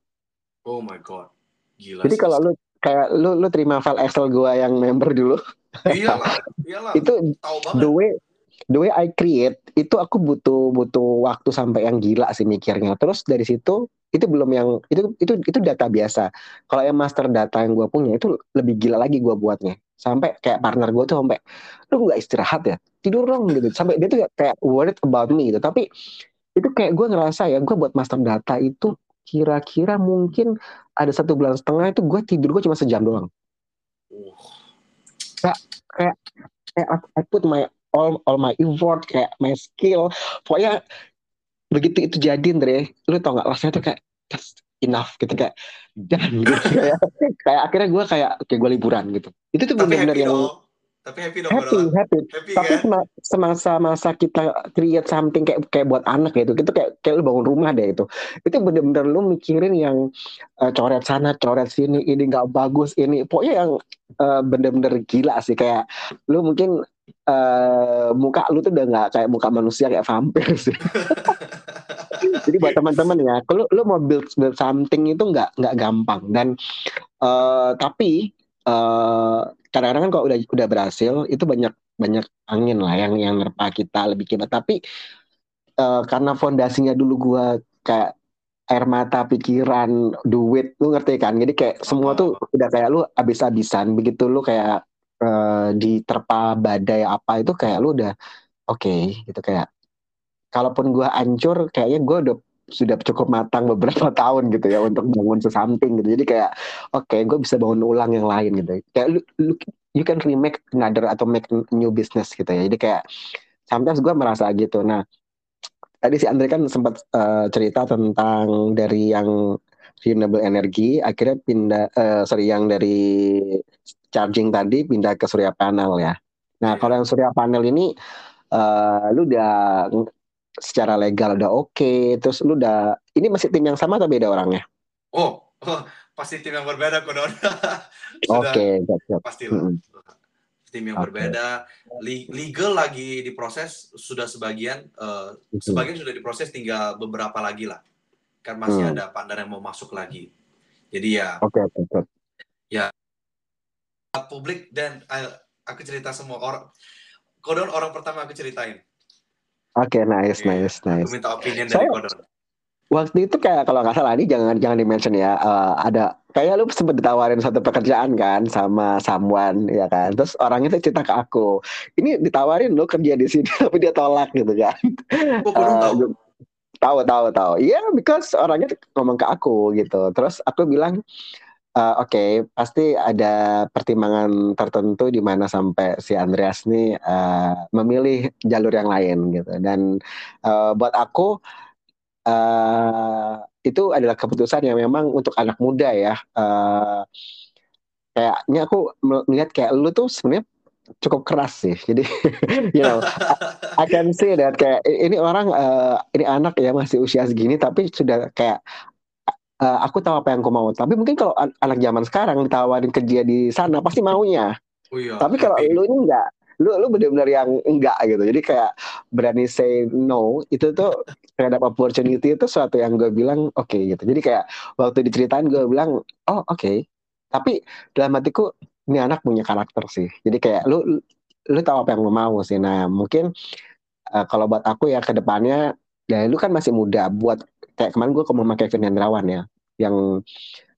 oh my god gila jadi kalau lu kayak lu lu terima file Excel gue yang member dulu. Iyalah iyalah itu the way the way I create itu aku butuh butuh waktu sampai yang gila sih mikirnya. Terus dari situ itu belum yang itu itu itu data biasa. Kalau yang master data yang gue punya itu lebih gila lagi gue buatnya. Sampai kayak partner gue tuh sampai lu nggak istirahat ya? Tidur dong gitu. Sampai dia tuh kayak worried about me gitu. Tapi itu kayak gue ngerasa ya gue buat master data itu kira-kira mungkin ada satu bulan setengah itu gue tidur gue cuma sejam doang. Kayak kayak kayak I put my all all my effort kayak my skill. Pokoknya begitu itu jadi Andre lu tau gak rasanya tuh kayak just enough gitu kayak dan gitu. Kayak, kayak akhirnya gue kayak kayak gue liburan gitu. Itu tuh benar-benar yang tapi happy dong happy happy, happy tapi kan? semasa masa kita create something kayak kayak buat anak gitu. Itu kayak kayak lu bangun rumah deh itu itu bener-bener lu mikirin yang uh, coret sana coret sini ini nggak bagus ini. Pokoknya yang uh, bener-bener gila sih. Kayak lu mungkin uh, muka lu tuh udah nggak kayak muka manusia kayak vampir sih. Jadi buat teman-teman ya, kalau lu mau build build something itu nggak nggak gampang. Dan uh, tapi uh, kadang-kadang kan kalau udah udah berhasil itu banyak banyak angin lah yang yang nerpa kita lebih kibat. Tapi uh, karena fondasinya dulu gua kayak air mata, pikiran, duit, lu ngerti kan? Jadi kayak semua tuh udah kayak lu abis-abisan. Begitu lu kayak uh, diterpa badai apa itu kayak lu udah oke okay, gitu kayak kalaupun gue hancur kayaknya gue udah sudah cukup matang beberapa tahun gitu ya untuk bangun sesamping gitu. Jadi kayak oke okay, gue bisa bangun ulang yang lain gitu. Kayak lu, lu you can remake another atau make new business gitu ya. Jadi kayak sometimes gue merasa gitu. Nah tadi si Andre kan sempat uh, cerita tentang dari yang renewable energy akhirnya pindah uh, sorry yang dari charging tadi pindah ke surya panel ya. Nah kalau yang surya panel ini uh, lu udah secara legal udah oke okay, terus lu udah ini masih tim yang sama atau beda orangnya oh, oh pasti tim yang berbeda kok don oke okay, pasti hmm. tim yang okay. berbeda legal lagi diproses sudah sebagian uh, hmm. sebagian sudah diproses tinggal beberapa lagi lah kan masih hmm. ada partner yang mau masuk lagi jadi ya oke okay, okay, okay. ya publik dan uh, aku cerita semua orang kodon orang pertama aku ceritain Oke, okay, nice, yeah. nice, nice. Aku minta opinion dari Kodon. Waktu itu kayak kalau nggak salah ini jangan jangan dimention ya uh, ada kayak lu sempat ditawarin satu pekerjaan kan sama someone ya kan terus orang itu cerita ke aku ini ditawarin lo kerja di sini tapi dia tolak gitu kan oh, uh, tahu tahu tahu tahu iya yeah, because orangnya ngomong ke aku gitu terus aku bilang uh, oke okay, pasti ada pertimbangan tertentu di mana sampai si Andreas nih uh, memilih jalur yang lain gitu. Dan uh, buat aku uh, itu adalah keputusan yang memang untuk anak muda ya. Uh, kayaknya aku melihat kayak lu tuh sebenarnya cukup keras sih. Jadi you know I, I can see that kayak ini orang uh, ini anak ya masih usia segini tapi sudah kayak uh, aku tahu apa yang aku mau. Tapi mungkin kalau an anak zaman sekarang ditawarin kerja di sana pasti maunya. Oh iya, Tapi kalau lu ini enggak, lu lu benar-benar yang enggak gitu. Jadi kayak berani say no itu tuh terhadap opportunity itu suatu yang gue bilang oke okay, gitu. Jadi kayak waktu diceritain gue bilang oh oke. Okay. Tapi dalam hatiku ini anak punya karakter sih. Jadi kayak lu lu tahu apa yang lu mau sih. Nah mungkin uh, kalau buat aku ya ke depannya ya lu kan masih muda buat kayak kemarin gue mau pakai Kevin Hendrawan ya yang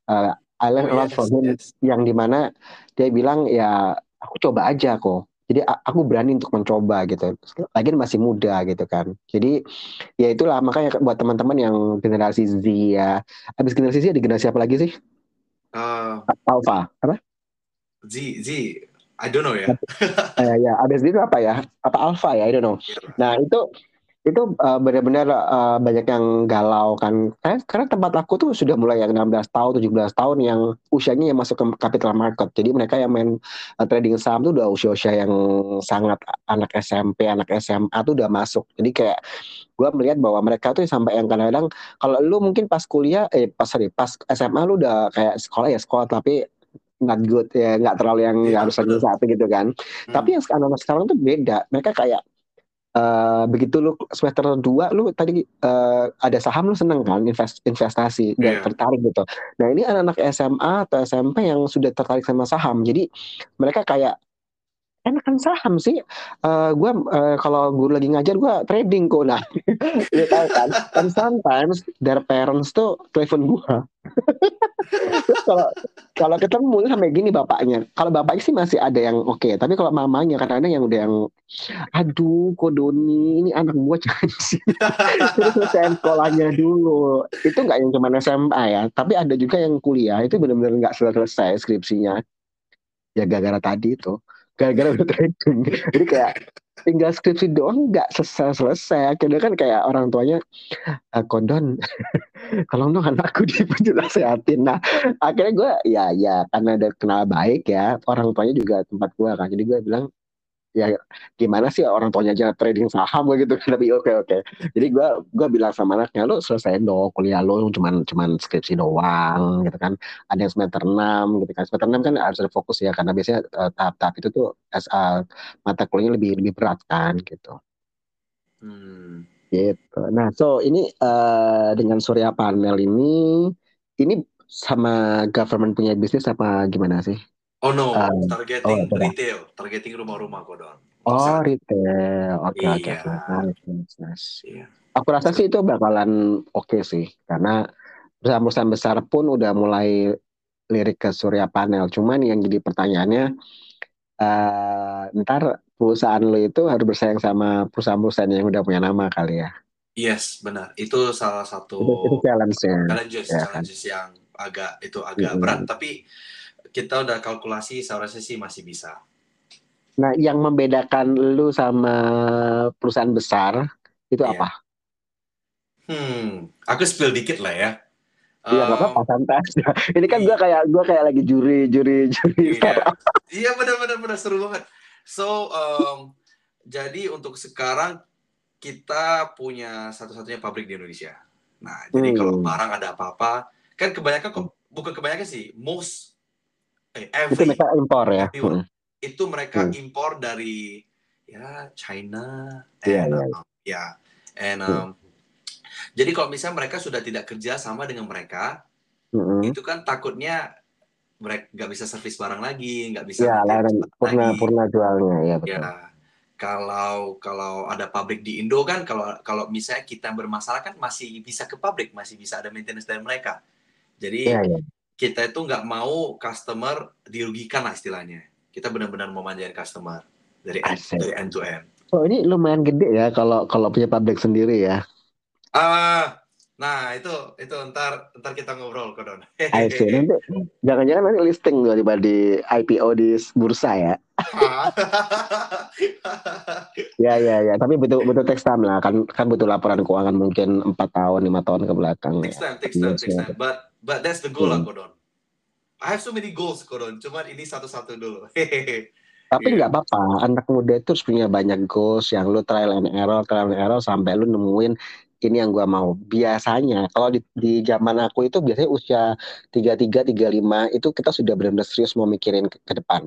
uh, I learned oh, yes, from him yes. yang di mana dia bilang ya aku coba aja kok. Jadi aku berani untuk mencoba gitu. Lagi masih muda gitu kan. Jadi ya itulah makanya buat teman-teman yang generasi Z ya. Habis generasi Z ada generasi apa lagi sih? Uh, Alpha. Apa? Z Z. I don't know ya. Ya ya. Abis itu apa ya? Apa Alpha ya? I don't know. Iya. nah itu itu uh, benar-benar uh, banyak yang galau kan. Eh, karena tempat aku tuh sudah mulai yang 16 tahun 17 tahun yang usianya yang masuk ke capital market. Jadi mereka yang main uh, trading saham tuh udah usia-usia yang sangat anak SMP anak SMA tuh udah masuk. Jadi kayak gue melihat bahwa mereka tuh sampai yang kadang-kadang kalau lu mungkin pas kuliah eh pas sorry pas SMA lu udah kayak sekolah ya sekolah tapi not good ya nggak terlalu yang ya, harus lagi satu gitu kan. Hmm. tapi yang sekarang sekarang tuh beda. Mereka kayak Uh, begitu lu semester 2 lu tadi uh, ada saham lu seneng kan invest, investasi dan yeah. tertarik gitu. Nah, ini anak-anak SMA atau SMP yang sudah tertarik sama saham. Jadi mereka kayak enakan saham sih. Uh, gua uh, kalau guru lagi ngajar gua trading kok. Nah, lu tahu kan? And sometimes their parents tuh telepon gua. kalau kalau ketemu sampai gini bapaknya. Kalau bapaknya sih masih ada yang oke, okay. tapi kalau mamanya kadang-kadang yang udah yang aduh kok Doni ini anak jangan sih. Terus selesai sekolahnya dulu. Itu nggak yang cuma SMA ya, tapi ada juga yang kuliah itu benar-benar nggak selesai skripsinya. Ya gara-gara tadi itu. Gara-gara udah trading. Jadi kayak tinggal skripsi doang nggak selesai selesai akhirnya kan kayak orang tuanya ah, kondon tolong dong anakku sehatin nah akhirnya gue ya ya karena ada kenal baik ya orang tuanya juga tempat gue kan. Jadi gue bilang ya gimana sih orang tuanya aja trading saham gitu kan? Tapi oke okay, oke. Okay. jadi gue gue bilang sama anaknya lo selesai dong kuliah lo cuman cuman skripsi doang gitu kan. Ada yang semester enam gitu kan. Semester enam kan harus ada fokus ya karena biasanya uh, tahap-tahap itu tuh uh, mata kuliahnya lebih lebih berat kan gitu. Hmm. gitu. Nah so ini uh, dengan surya panel ini ini sama government punya bisnis apa gimana sih Oh no, uh, targeting oh, retail, targeting rumah-rumah kodon. Oh retail, oke oke iya. oke. Iya. Aku rasa sih itu bakalan oke okay sih, karena perusahaan-perusahaan besar pun udah mulai lirik ke surya panel. Cuman yang jadi pertanyaannya, uh, ntar perusahaan lo itu harus bersaing sama perusahaan-perusahaan yang udah punya nama kali ya. Yes, benar. Itu salah satu itu, itu challenge ya. Challenges, ya, challenges kan? yang agak itu agak hmm. berat. Tapi kita udah kalkulasi seharusnya sih masih bisa. Nah, yang membedakan lu sama perusahaan besar itu yeah. apa? Hmm, aku spill dikit lah ya. Iya, um, apa-apa santai. Ini kan gue kayak gue kayak lagi juri juri juri. Iya, iya benar-benar benar seru banget. So, um, jadi untuk sekarang kita punya satu-satunya pabrik di Indonesia. Nah, jadi hmm. kalau barang ada apa-apa, kan kebanyakan bukan kebanyakan sih, most eh, every, itu mereka impor ya hmm. itu mereka hmm. impor dari ya China yeah, and, yeah. Um, ya and um, hmm. jadi kalau misalnya mereka sudah tidak kerja sama dengan mereka hmm. itu kan takutnya mereka nggak bisa servis barang lagi nggak bisa ya, purna purna jualnya ya betul. ya kalau kalau ada pabrik di Indo kan kalau kalau misalnya kita bermasalah kan masih bisa ke pabrik masih bisa ada maintenance dari mereka jadi ya, ya kita itu nggak mau customer dirugikan lah istilahnya. Kita benar-benar mau manjain customer dari end, dari end to end. Oh ini lumayan gede ya kalau kalau punya pabrik sendiri ya. Ah, uh, nah itu itu ntar ntar kita ngobrol kodon. Nanti jangan-jangan nanti listing tiba di IPO di bursa ya. ya ya ya tapi betul betul text time lah kan kan butuh laporan keuangan mungkin empat tahun lima tahun ke belakang. Text time, text time, text time. But But that's the goal hmm. lah Kodon. I have so many goals Kodon, cuman ini satu-satu dulu. Tapi nggak yeah. apa-apa, anak muda itu harus punya banyak goals yang lu trial and error, trial and error sampai lu nemuin ini yang gua mau. Biasanya kalau di, di zaman aku itu biasanya usia 33, 35 itu kita sudah benar-benar serius mau mikirin ke, ke depan.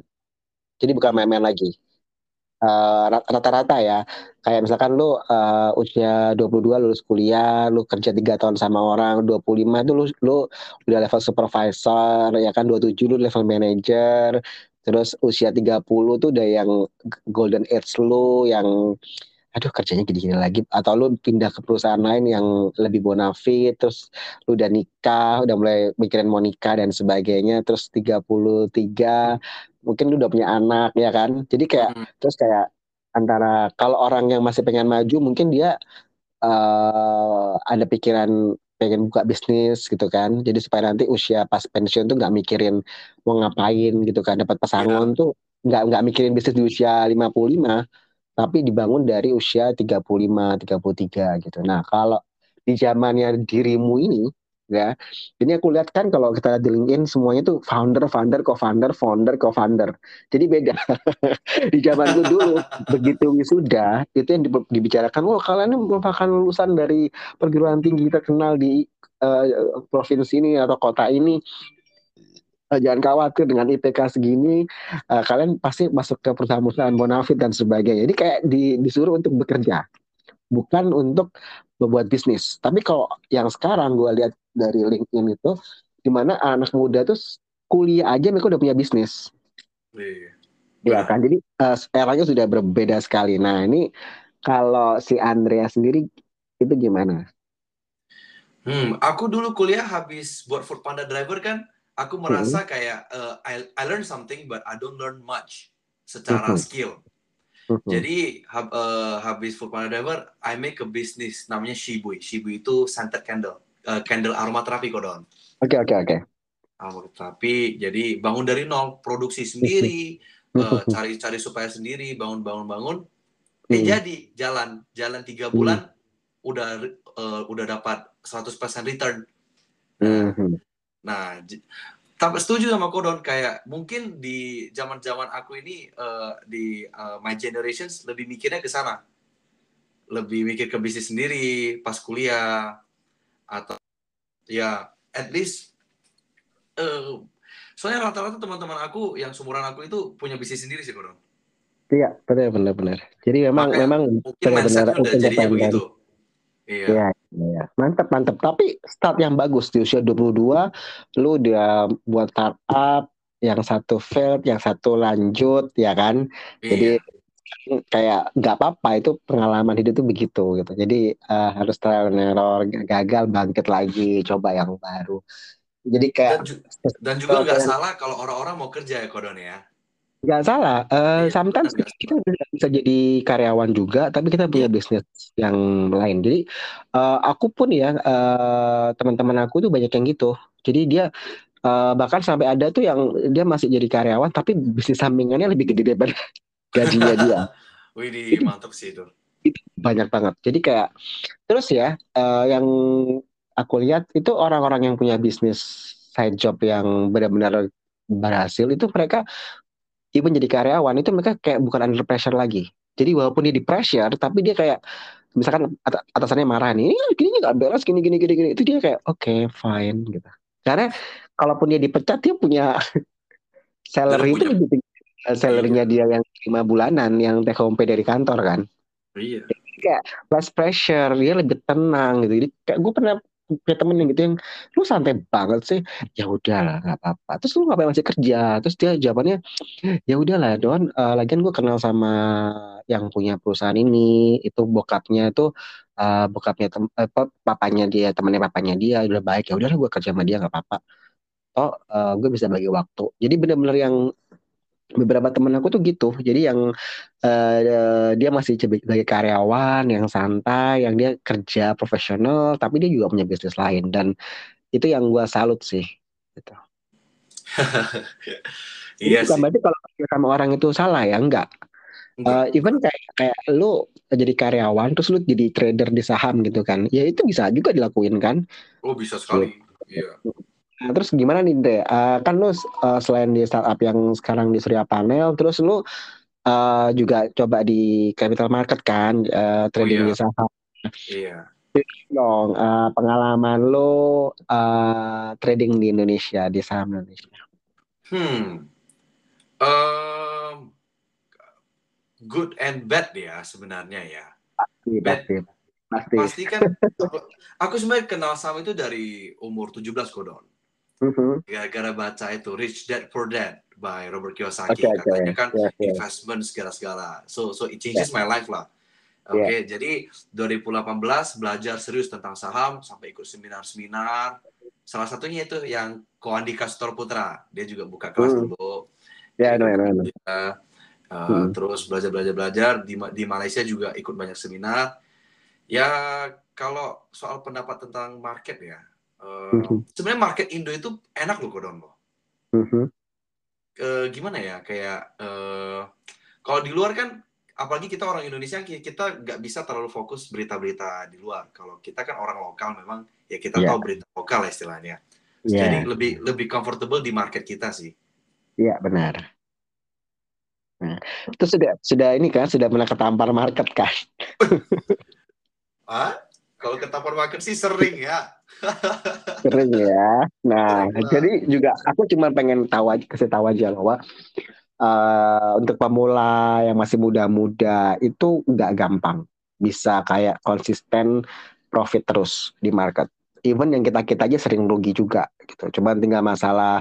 Jadi bukan main-main lagi. Eh, rata-rata uh, ya. Kayak misalkan lu uh, usia 22 lulus kuliah lu kerja tiga tahun sama orang 25 itu lu lu udah level supervisor ya kan 27 lu level manager Terus usia 30 tuh udah yang golden age lu yang aduh kerjanya gini-gini lagi. Atau lu pindah ke perusahaan lain yang lebih bonafit terus lu udah nikah udah mulai mikirin mau nikah dan sebagainya terus 33 mungkin lu udah punya anak ya kan? Jadi kayak hmm. terus kayak antara kalau orang yang masih pengen maju mungkin dia uh, ada pikiran pengen buka bisnis gitu kan. Jadi supaya nanti usia pas pensiun tuh nggak mikirin mau ngapain gitu kan. Dapat pasangan yeah. tuh nggak nggak mikirin bisnis di usia 55 tapi dibangun dari usia 35 33 gitu. Nah kalau di zamannya dirimu ini ya ini aku lihat kan kalau kita di LinkedIn semuanya tuh founder founder co-founder founder co-founder. Jadi beda. Di zamanku dulu begitu wisuda itu yang dibicarakan wah kalian ini merupakan lulusan dari perguruan tinggi terkenal di uh, provinsi ini atau kota ini uh, jangan khawatir dengan IPK segini uh, kalian pasti masuk ke perusahaan-perusahaan bonafit dan sebagainya jadi kayak di, disuruh untuk bekerja bukan untuk membuat bisnis. Tapi kalau yang sekarang gue lihat dari LinkedIn itu, di mana anak muda tuh kuliah aja mereka udah punya bisnis. Iya. Ya kan, jadi uh, eranya sudah berbeda sekali. Nah ini kalau si Andrea sendiri itu gimana? Hmm, aku dulu kuliah habis buat Food Panda driver kan, aku merasa hmm. kayak uh, I, I learn something but I don't learn much secara hmm. skill. Mm-hmm. Jadi hab, uh, habis Food Panda Driver, I make a business namanya Shibui. Shibui itu scented candle, uh, candle aromaterapi kodon. Oke okay, oke okay, oke. Okay. Aromaterapi, jadi bangun dari nol, produksi sendiri, uh, cari-cari supaya sendiri, bangun-bangun-bangun, eh mm. jadi jalan, jalan tiga bulan, mm. udah uh, udah dapat 100% return. Nah, mm-hmm. Nah tapi setuju sama Kodon kayak mungkin di zaman-zaman aku ini uh, di uh, my generations lebih mikirnya ke sana. Lebih mikir ke bisnis sendiri pas kuliah atau ya at least uh, soalnya rata-rata teman-teman aku yang sumuran aku itu punya bisnis sendiri sih Kodon. Iya, benar benar benar. Jadi memang Makanya, memang benar-benar udah jadi begitu. Iya. iya. Iya, mantap mantap. Tapi start yang bagus di usia 22 lu udah buat startup yang satu failed, yang satu lanjut ya kan. Iya. Jadi kayak nggak apa-apa itu pengalaman hidup itu begitu gitu. Jadi uh, harus trial and error, gagal bangkit lagi, coba yang baru. Jadi kayak dan, ju dan juga nggak salah kalau orang-orang mau kerja ya Kodon ya. Nggak salah. Uh, sometimes kita bisa jadi karyawan juga, tapi kita punya iya. bisnis yang lain. Jadi uh, aku pun ya uh, teman-teman aku tuh banyak yang gitu. Jadi dia uh, bahkan sampai ada tuh yang dia masih jadi karyawan, tapi bisnis sampingannya lebih gede daripada gajinya dia. Wih, mantap sih itu. Itu banyak banget. Jadi kayak terus ya uh, yang aku lihat itu orang-orang yang punya bisnis side job yang benar-benar berhasil itu mereka even jadi karyawan itu mereka kayak bukan under pressure lagi. Jadi walaupun dia di pressure, tapi dia kayak misalkan at atasannya marah nih, ini gini nggak beres, gini gini gini gini, itu dia kayak oke okay, fine gitu. Karena kalaupun dia dipecat dia punya salary itu lebih tinggi salarynya dia yang lima bulanan yang take home pay dari kantor kan. Iya. kayak less pressure, dia lebih tenang gitu. Jadi kayak gue pernah punya temen yang gitu yang lu santai banget sih. Ya udahlah nggak apa-apa. Terus lu ngapain masih kerja? Terus dia jawabannya ya udahlah don uh, lagian gue kenal sama yang punya perusahaan ini. Itu bokapnya itu uh, bokapnya tem uh, papanya dia temannya papanya dia udah baik. Ya udahlah gue kerja sama dia nggak apa-apa. Oh uh, gue bisa bagi waktu. Jadi benar-benar yang beberapa temen aku tuh gitu. Jadi yang uh, dia masih sebagai karyawan yang santai yang dia kerja profesional tapi dia juga punya bisnis lain. Dan itu yang gue salut sih gitu. Iya bukan berarti kalau sama orang itu salah ya enggak. Uh, even kayak kayak lu jadi karyawan terus lu jadi trader di saham gitu kan. Ya itu bisa juga dilakuin kan? Oh bisa sekali. Iya Nah, terus gimana nih Dre? Uh, kan lu uh, selain di startup yang sekarang di Surya Panel, terus lu uh, juga coba di capital market kan, uh, trading oh, iya. di saham. Iya. Dong, uh, pengalaman lu uh, trading di Indonesia di saham Indonesia. Hmm. Um, good and bad ya sebenarnya ya. Pasti, bad. pasti. Pasti. Pasti kan aku, aku sebenarnya kenal saham itu dari umur 17 kodon. Mm-hmm. Gara-gara baca itu Rich Dad Poor Dad by Robert Kiyosaki oke. katanya kan Yes, yes. investment segala-segala so so it changes my life lah oke Yeah. jadi 2018 belajar serius tentang saham sampai ikut seminar-seminar salah satunya itu yang Ko Andika Sutor Putra dia juga buka kelas Hmm. dulu Ya, no, no, no. Ya, uh, Hmm. terus belajar belajar belajar di di Malaysia juga ikut banyak seminar ya kalau soal pendapat tentang market ya uh, Mhm. sebenarnya market Indo itu enak loh Kodon loh Mhm. Eh, gimana ya kayak eh, kalau di luar kan apalagi kita orang Indonesia ki- kita nggak bisa terlalu fokus berita-berita di luar kalau kita kan orang lokal memang ya kita Iya. tahu berita lokal lah istilahnya Iya, jadi lebih lebih comfortable di market kita sih iya benar. Nah, itu sudah sudah ini kan sudah pernah ketampar market kan? ah kalau ke tapar market sih sering ya Sering ya. Nah, Sering lah. jadi juga aku cuma pengen tahu aja, kasih tahu aja bahwa eh, untuk pemula yang masih muda-muda itu nggak gampang bisa kayak konsisten profit terus di market. Even yang kita kita aja sering rugi juga gitu. Coba tinggal masalah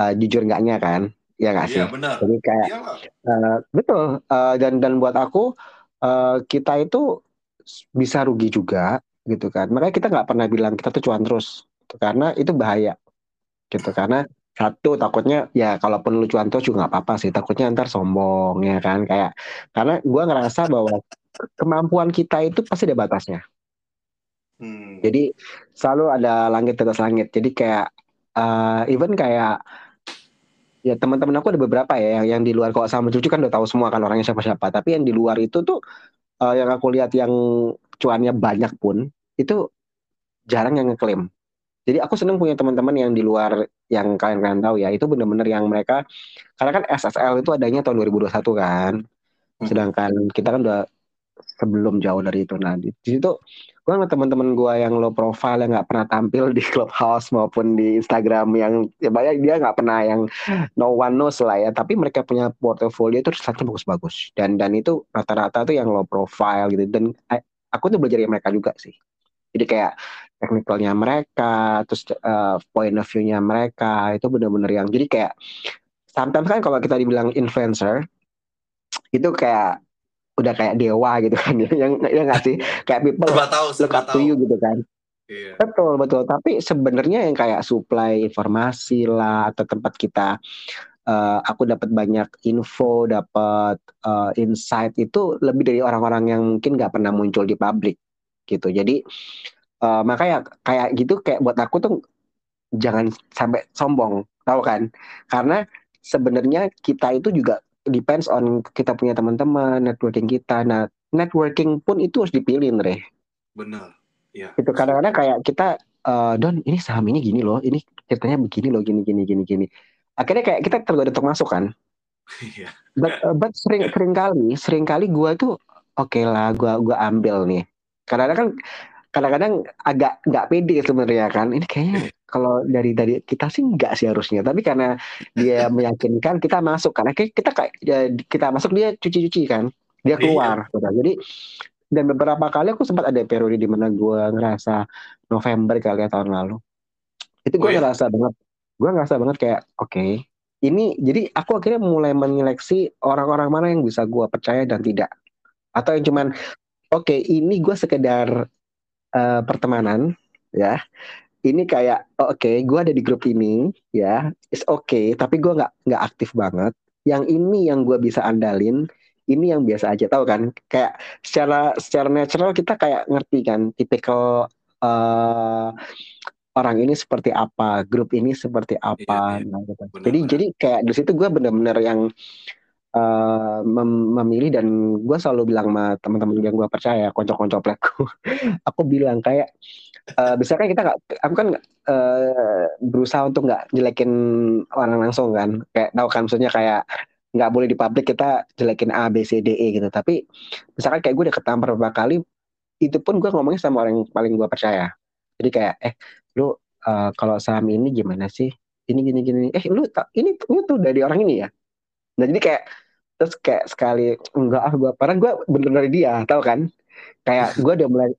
eh, jujur nggaknya kan, ya nggak sih? iya benar Jadi kayak iyalah eh, betul Eh, dan dan buat aku eh, kita itu bisa rugi juga gitu kan. Makanya kita nggak pernah bilang kita tuh cuan terus, gitu. karena itu bahaya gitu. Karena satu takutnya ya kalaupun lu cuan terus juga nggak apa-apa sih. Takutnya ntar sombong ya kan kayak karena gua ngerasa bahwa kemampuan kita itu pasti ada batasnya. Hmm. Jadi selalu ada langit di atas langit. Jadi kayak eh, even kayak ya teman-teman aku ada beberapa ya yang, yang di luar kalau sama cucu kan udah tahu semua kan orangnya siapa-siapa. Tapi yang di luar itu tuh eh, yang aku lihat yang cuannya banyak pun itu jarang yang ngeklaim. Jadi aku seneng punya teman-teman yang di luar yang kalian-kalian tahu ya itu bener-bener yang mereka karena kan SSL itu adanya tahun 2021 kan. Mhm. Sedangkan kita kan udah sebelum jauh dari itu. Nah di, situ gue ngeliat teman-teman gue yang low profile yang nggak pernah tampil di clubhouse maupun di Instagram yang ya banyak dia nggak pernah yang no one knows lah ya. Tapi mereka punya portofolio itu resultnya bagus-bagus dan dan itu rata-rata tuh yang low profile gitu. Dan eh, aku tuh belajar dari mereka juga sih. Jadi kayak technicalnya mereka, terus eh, point of view-nya mereka itu benar-benar yang jadi kayak sometimes kan kalau kita dibilang influencer itu kayak udah kayak dewa gitu kan. Yang yang nggak sih? Kayak people serba tahu look up to you gitu kan. Iya. Betul betul. Tapi sebenarnya yang kayak supply informasi lah atau tempat kita eh, aku dapat banyak info dapat eh, insight itu lebih dari orang-orang yang mungkin nggak pernah muncul di publik gitu. Jadi eh, makanya kayak gitu kayak buat aku tuh jangan sampai sombong tahu kan? Karena sebenarnya kita itu juga depends on kita punya teman-teman networking kita. Nah networking pun itu harus dipilih Re benar. Iya itu kadang-kadang kayak kita eh, Don ini saham ini gini loh ini ceritanya begini loh gini gini gini gini akhirnya kayak kita tergoda untuk masuk kan? Iya. But, uh, but sering sering kali sering kali gua tuh oke lah gua gua ambil nih. Kadang-kadang kan kadang-kadang agak nggak pede sebenarnya kan. Ini kayaknya kalau dari dari kita sih nggak sih harusnya. Tapi karena dia meyakinkan kita masuk karena kita kayak ya, kita masuk dia cuci-cuci kan. Dia Iya. keluar. Gitu. jadi dan beberapa kali aku sempat ada periode di mana gue ngerasa November kali ya tahun lalu. Itu gue Oh, ya? ngerasa banget gue ngerasa banget kayak oke ini jadi aku akhirnya mulai menyeleksi orang-orang mana yang bisa gue percaya dan tidak. Atau yang cuman oke ini gue sekedar eh, pertemanan ya. Ini kayak oke gue ada di grup ini ya. It's okay tapi gue nggak nggak aktif banget. Yang ini yang gue bisa andalin ini yang biasa aja. Tahu kan? Kayak secara secara natural kita kayak ngerti kan? Tipikal eh, orang ini seperti apa grup ini seperti apa. Iya, iya. Nah, gitu. Jadi jadi kayak di situ gue bener-bener yang eh, mem- memilih dan gue selalu bilang sama teman-teman yang gue percaya konco-konco plekku aku bilang kayak eh misalkan kita nggak aku kan eh, berusaha untuk nggak jelekin orang langsung kan. Kayak tahu kan maksudnya kayak nggak boleh di publik kita jelekin A B C D E gitu. Tapi misalkan kayak gue udah ketampar beberapa kali itu pun gue ngomongnya sama orang yang paling gue percaya. Jadi kayak eh lu eh, kalau saham ini gimana sih? Ini gini gini eh lu ta- ini lu tuh dari orang ini ya? Nah jadi kayak terus kayak sekali enggak ah gue padahal gue bener dari dia tahu kan? Kayak gue udah mulai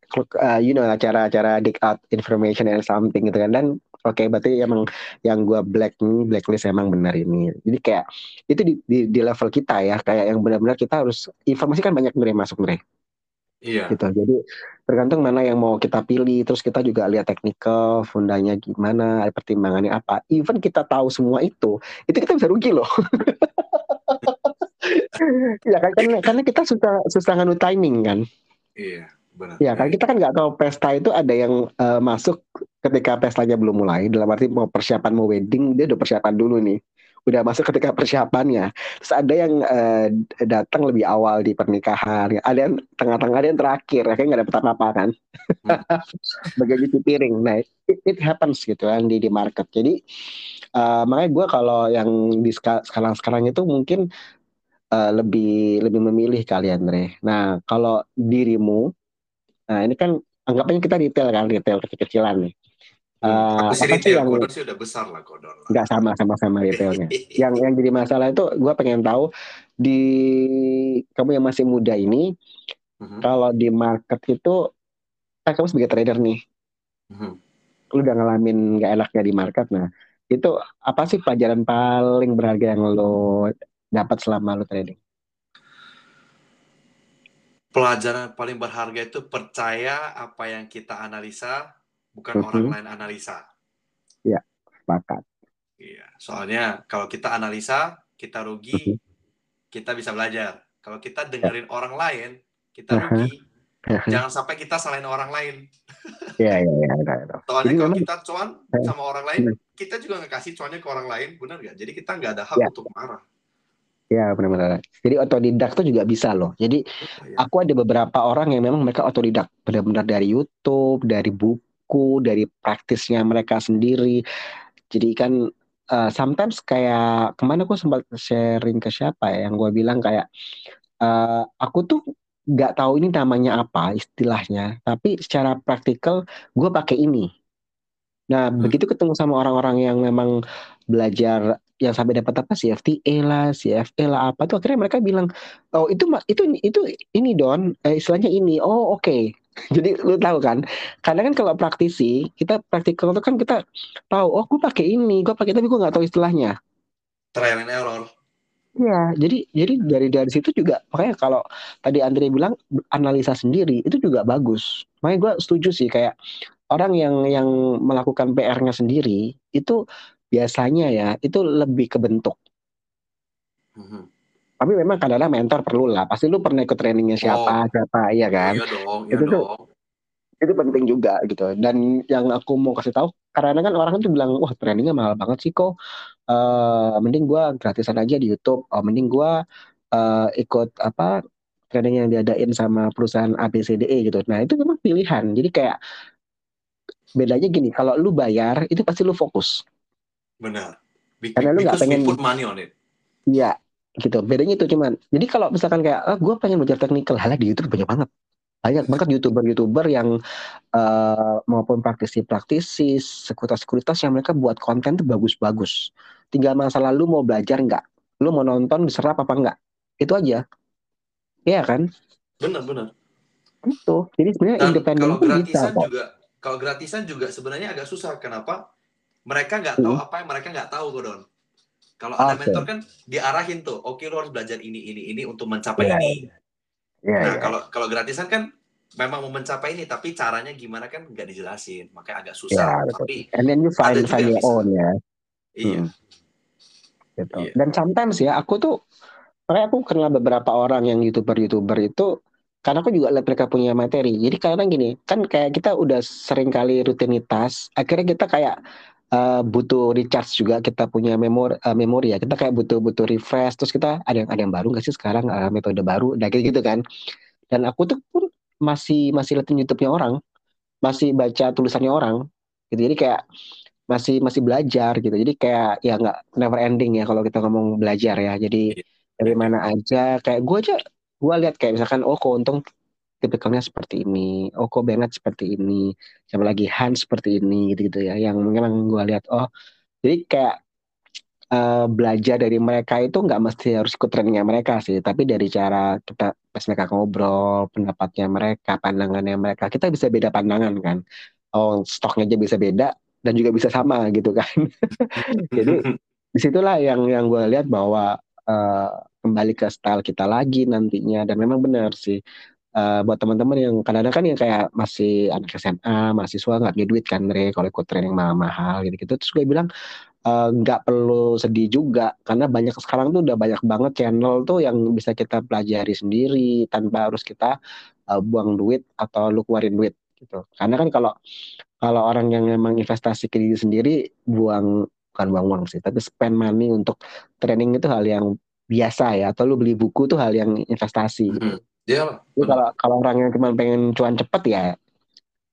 uh, you know acara-acara dig out information and something gitu kan. Dan oke okay, berarti emang yang gue black blacklist emang benar ini. Jadi kayak itu di, di, di level kita ya. Kayak yang benar-benar kita harus informasi kan banyak nih masuk nih Iya. Gitu. Jadi tergantung mana yang mau kita pilih. Terus kita juga lihat teknikal, fundanya gimana, pertimbangannya apa. Even kita tahu semua itu, itu kita bisa rugi loh. ya kan karena, karena kita susah susah nganu timing kan. Iya. Benar. Ya kan kita kan nggak tahu pesta itu ada yang uh, masuk ketika pestanya belum mulai. Dalam arti mau persiapan mau wedding dia udah persiapan dulu nih udah masuk ketika persiapannya. Terus ada yang uh, datang lebih awal di pernikahan, ada yang tengah-tengah, ada yang terakhir, kayak nggak dapet apa-apa kan. Hmm. Bagai cuci piring. Nah, it, it happens gitu kan di di market. Jadi uh, makanya gue kalau yang di sekarang-sekarang itu mungkin uh, lebih lebih memilih kalian, Andre. Nah, kalau dirimu, nah ini kan anggapnya kita detail kan, detail kecil-kecilan nih. Uh, apa sih yang kodor sih udah besar lah kodor. Enggak sama sama sama retailnya. yang yang jadi masalah itu gue pengen tahu di kamu yang masih muda ini uh-huh. kalau di market itu kan kamu sebagai trader nih. Uh-huh. Lu udah ngalamin nggak enaknya di market nah. Itu apa sih pelajaran paling berharga yang lo dapat selama lo trading? Pelajaran paling berharga itu percaya apa yang kita analisa bukan mm -hmm. orang lain analisa. Iya, sepakat. Iya, soalnya kalau kita analisa, kita rugi, mm -hmm. kita bisa belajar. Kalau kita dengerin yeah. orang lain, kita rugi. Jangan sampai kita salahin orang lain. Iya, iya, iya. Soalnya Jadi kalau memang... kita cuan sama orang lain, kita juga nggak kasih cuannya ke orang lain, benar nggak? Jadi kita nggak ada hak ya. untuk marah. Ya benar-benar. Jadi otodidak tuh juga bisa loh. Jadi oh, ya. aku ada beberapa orang yang memang mereka otodidak, benar-benar dari YouTube, dari buku buku, dari praktisnya mereka sendiri. Jadi kan uh, sometimes kayak ke mana aku sempat sharing ke siapa ya, yang gue bilang kayak uh, aku tuh nggak tahu ini namanya apa istilahnya, tapi secara praktikal gue pakai ini. Nah hmm. begitu ketemu sama orang-orang yang memang belajar yang sampai dapat apa CFTA lah, CFA lah apa tuh akhirnya mereka bilang oh itu itu itu ini don eh, istilahnya ini oh oke okay. Jadi lu tahu kan, kadang kan kalau praktisi kita praktikal itu kan kita tahu, oh gue pakai ini, gue pakai tapi gue nggak tahu istilahnya. Trial and error. Ya, jadi jadi dari dari situ juga makanya kalau tadi Andre bilang analisa sendiri itu juga bagus. Makanya gue setuju sih kayak orang yang yang melakukan PR-nya sendiri itu biasanya ya itu lebih kebentuk. Mm -hmm tapi memang kadang-kadang mentor perlu lah. Pasti lu pernah ikut trainingnya siapa oh. siapa iya kan? Iya dong, iya itu dong. tuh itu penting juga gitu. Dan yang aku mau kasih tahu karena kan orang tuh bilang wah trainingnya mahal banget sih kok. Uh, mending gua gratisan aja di YouTube. Oh mending gua uh, ikut apa training yang diadain sama perusahaan ABCDE gitu. Nah itu memang pilihan. Jadi kayak bedanya gini kalau lu bayar itu pasti lu fokus. Benar. Karena lu nggak pengen put money on it. Iya, gitu. Bedanya itu cuman jadi kalau misalkan kayak ah, gue pengen belajar teknikal hal di YouTube banyak banget. Banyak banget youtuber-youtuber yang uh, maupun praktisi-praktisi sekuritas-sekuritas yang mereka buat konten tuh bagus-bagus. Tinggal masa lalu mau belajar nggak? Lu mau nonton diserap apa enggak itu aja. Iya kan? Benar-benar itu jadi sebenarnya independen kalau gratisan bisa, juga kalau gratisan juga sebenarnya agak susah. Kenapa? Mereka nggak tahu hmm. apa yang mereka nggak tahu Godon kalau ada mentor kan diarahin tuh, oke okay, lo harus belajar ini ini ini untuk mencapai yeah. ini. Yeah, nah yeah. kalau kalau gratisan kan memang mau mencapai ini, tapi caranya gimana kan nggak dijelasin, makanya agak susah. Yeah, tapi and then you find find your own ya. Iya. Hmm. Gitu. Yeah. Dan sometimes ya aku tuh, makanya aku kenal beberapa orang yang youtuber youtuber itu karena aku juga lihat mereka punya materi. Jadi kadang gini, kan kayak kita udah sering kali rutinitas, akhirnya kita kayak uh, butuh recharge juga kita punya memori uh, memori ya. Kita kayak butuh butuh refresh terus kita ada yang ada yang baru nggak sih sekarang? Uh, metode baru nah gitu, gitu kan. Dan aku tuh pun masih masih liatin YouTube-nya orang masih baca tulisannya orang gitu. Jadi kayak masih masih belajar gitu. Jadi kayak ya nggak never ending ya kalau kita ngomong belajar ya. Jadi iya. dari mana aja kayak gue aja gue lihat kayak misalkan oh keuntung tipikalnya seperti ini, Oko Bennett seperti ini, siapa lagi Hans seperti ini gitu-gitu ya, yang memang gue lihat oh jadi kayak uh, belajar dari mereka itu nggak mesti harus ikut trainingnya mereka sih, tapi dari cara kita pas mereka ngobrol, pendapatnya mereka, pandangannya mereka, kita bisa beda pandangan kan. Oh, stoknya aja bisa beda dan juga bisa sama gitu kan. Jadi di situlah yang yang gue lihat bahwa uh, kembali ke style kita lagi nantinya dan memang benar sih uh, buat teman-teman yang kadang-kadang kan yang kayak masih anak SMA, mahasiswa nggak punya duit kan, Re, kalau ikut training mahal-mahal gitu-gitu. Terus gue bilang Eh, nggak uh, perlu sedih juga karena banyak sekarang tuh udah banyak banget channel tuh yang bisa kita pelajari sendiri tanpa harus kita uh, buang duit atau lu keluarin duit gitu. Karena kan kalau kalau orang yang memang investasi ke diri sendiri buang bukan buang uang sih, tapi spend money untuk training itu hal yang biasa ya atau lu beli buku tuh hal yang investasi. Mm-hmm. Yeah, kalau kalau orang yang cuma pengen cuan cepet ya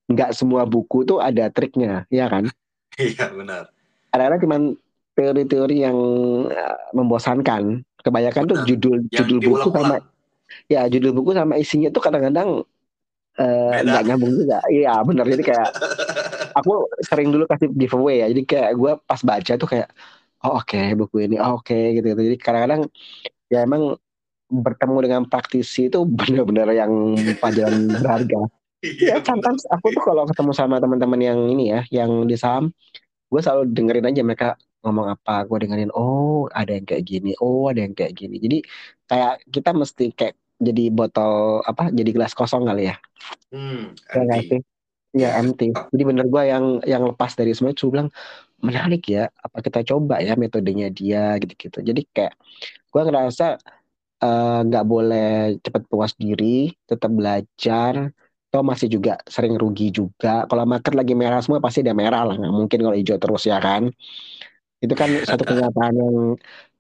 nggak semua buku tuh ada triknya, ya kan? Iya benar kadang-kadang cuma teori-teori yang uh, membosankan. Kebanyakan tuh judul yang judul buku sama ya judul buku sama isinya tuh kadang-kadang uh, nggak uh, nyambung juga. Iya benar jadi kayak aku sering dulu kasih giveaway ya. Jadi kayak gue pas baca tuh kayak oh oke okay, buku ini oh, oke okay, gitu, gitu. Jadi kadang-kadang ya emang bertemu dengan praktisi itu benar-benar yang pelajaran berharga. Iya, ya, sometimes aku tuh kalau ketemu sama teman-teman yang ini ya, yang di saham, gue selalu dengerin aja mereka ngomong apa gue dengerin oh ada yang kayak gini oh ada yang kayak gini. Jadi kayak kita mesti kayak jadi botol apa jadi gelas kosong kali ya. Hmm, ya sih? Ya. empty. Jadi bener gue yang yang lepas dari semua itu bilang menarik ya apa kita coba ya metodenya dia gitu gitu jadi kayak gue ngerasa nggak uh, boleh cepet puas diri tetap belajar toh masih juga sering rugi juga. Kalau market lagi merah semua pasti dia merah lah, nggak mungkin kalau hijau terus ya kan. Itu kan satu kenyataan yang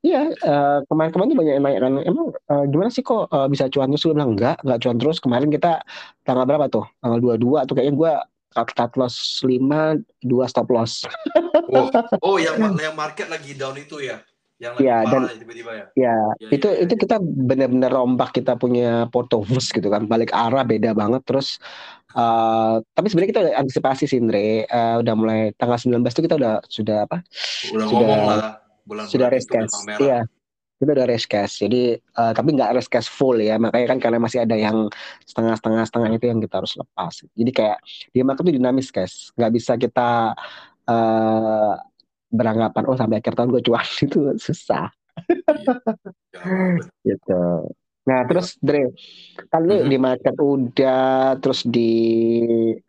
Iya, uh, kemarin-kemarin tuh banyak yang nanya kan, emang uh, gimana sih kok uh, bisa cuan terus? Gue bilang enggak, enggak cuan terus. Kemarin kita tanggal berapa tuh? Tanggal 22 tuh kayaknya gue cut loss 5, 2 stop loss. oh, oh yang, yang market lagi down itu ya? Yang lagi ya, dan, tiba-tiba ya. Ya, ya itu ya, itu kita benar-benar rombak kita punya portofus gitu kan, balik arah beda banget terus uh, tapi sebenarnya kita udah antisipasi sih Andre, uh, udah mulai tanggal 19 itu kita udah sudah apa? Udah sudah, ngomong lah bulan sudah race cash. Iya. Kita udah race cash. Jadi uh, tapi nggak race cash full ya, makanya kan karena masih ada yang setengah-setengah setengah itu yang kita harus lepas. Jadi kayak dia market itu dinamis guys, nggak bisa kita uh, beranggapan oh sampai akhir tahun gue cuan. Itu susah. Iya. gitu. Nah terus Dre kan lu mm-hmm. di market udah terus di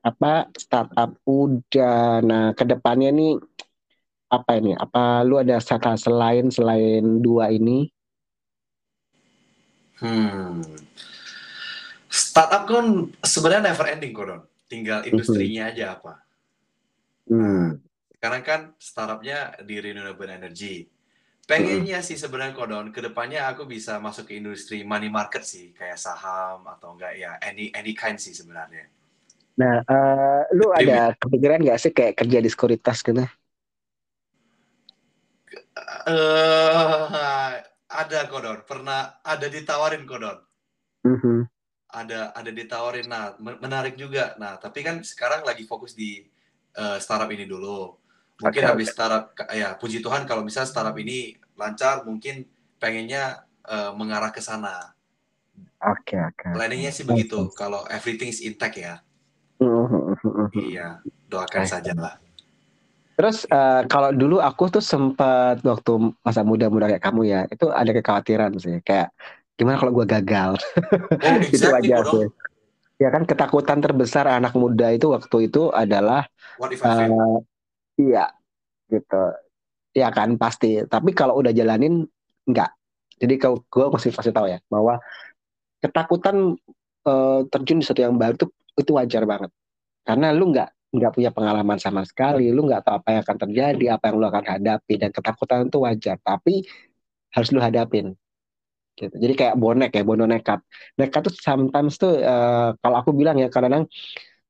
apa startup udah. Nah ke depannya nih apa ini? Apa lu ada satu selain selain dua ini? Hmm. Startup kan sebenarnya never ending kok tinggal mm-hmm. industrinya mm-hmm. aja apa. Hmm sekarang kan startupnya di renewable energy. Pengennya sih sebenarnya kodon ke depannya aku bisa masuk ke industri money market sih kayak saham atau enggak ya any any kind sih sebenarnya. Nah, uh, lu ada kepikiran nggak sih kayak kerja di sekuritas gitu? Uh, ada kodon, pernah ada ditawarin kodon. Mm -hmm. Ada ada ditawarin, nah menarik juga. Nah tapi kan sekarang lagi fokus di uh, startup ini dulu mungkin okay, habis startup ya puji Tuhan kalau misalnya startup ini lancar mungkin pengennya uh, mengarah ke sana. Oke okay, oke. Okay. Planningnya sih begitu okay. kalau everything is intact ya. Iya doakan okay. saja lah. Terus uh, kalau dulu aku tuh sempat waktu masa muda-muda kayak kamu ya itu ada kekhawatiran sih kayak gimana kalau gue gagal. Oh, exactly, itu aja sih. Ya kan ketakutan terbesar anak muda itu waktu itu adalah What if I uh, Iya, gitu. Ya kan pasti. Tapi kalau udah jalanin enggak. Jadi kalau gue masih pasti tahu ya bahwa ketakutan uh, terjun di sesuatu yang baru itu itu wajar banget. Karena lu nggak nggak punya pengalaman sama sekali, lu nggak tahu apa yang akan terjadi, apa yang lu akan hadapi dan ketakutan itu wajar. Tapi harus lu hadapin. Gitu. Jadi kayak bonek ya, bono nekat. Nekat tuh sometimes tuh uh, kalau aku bilang ya kadang-kadang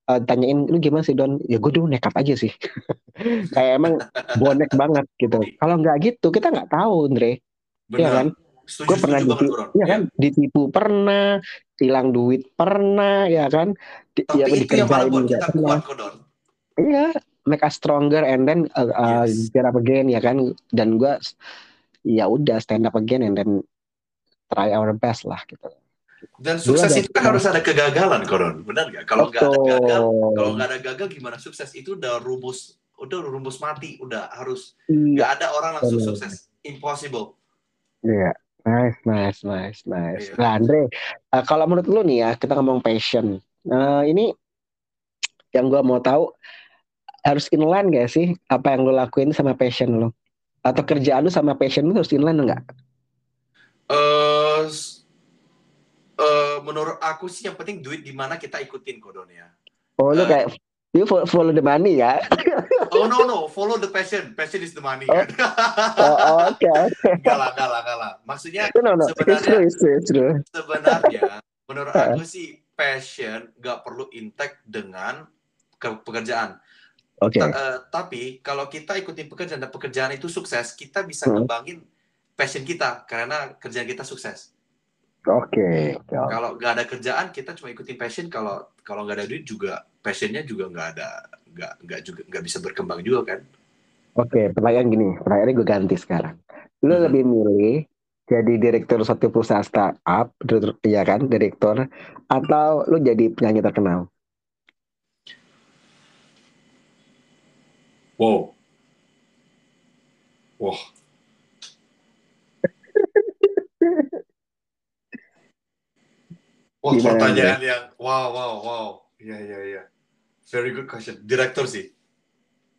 uh, tanyain lu gimana sih Don ya gue dulu nekat aja sih kayak emang bonek banget gitu. Kalau nggak gitu kita nggak tahu Andre. Iya kan? Gue pernah ditipu ya kan? Ya. ditipu pernah hilang duit pernah ya kan? Di, Tapi ya, itu yang malah buat kita kuat kok Don. Iya make us stronger and then uh, uh, yes. get up again ya kan? Dan gue ya udah stand up again and then try our best lah gitu. Dan sukses itu kan harus ada kegagalan, Koron. Benar nggak? Kalau nggak ada gagal, kalau nggak ada gagal gimana sukses? Itu udah rumus, udah rumus mati, udah harus iya nggak ada orang langsung Benar. sukses. Impossible. Iya, nice, nice, nice, nice. Iya. Nah, Andre, eh, kalau menurut lu nih ya, kita ngomong passion. Nah, ini yang gua mau tahu harus inline gak sih apa yang lu lakuin sama passion lu? Atau kerjaan lu sama passion lu harus inline enggak? Eh, s- eh, menurut aku sih yang penting duit di mana kita ikutin Kodon ya. Oh, lu Eh. kayak you fo- follow the money ya? Oh no no, follow the passion. Passion is the money. Oh. kan? Oh, oke, oke. Enggak lah, enggak lah, enggak lah. Maksudnya No, no, it's Sebenarnya- true, it's true, it's true. sebenarnya menurut Eh. aku sih passion nggak perlu intek dengan ke- pekerjaan. Oke, Ta- eh, tapi kalau kita ikutin pekerjaan dan pekerjaan itu sukses, kita bisa Hmm. ngembangin passion kita karena kerjaan kita sukses. oke, oke. Kalau nggak ada kerjaan, kita cuma ikutin passion. Kalau kalau nggak ada duit juga passionnya juga nggak ada, nggak nggak juga nggak bisa berkembang juga kan? Oke, pertanyaan gini, pertanyaannya gue ganti sekarang. Lu Mhm. lebih milih jadi direktur satu perusahaan startup, direktur, ya kan, direktur, atau lu jadi penyanyi terkenal? Wow. Wah. Wah, Gimana, pertanyaan yang wow, wow, wow. Iya, iya, iya. Very good question. Direktur sih.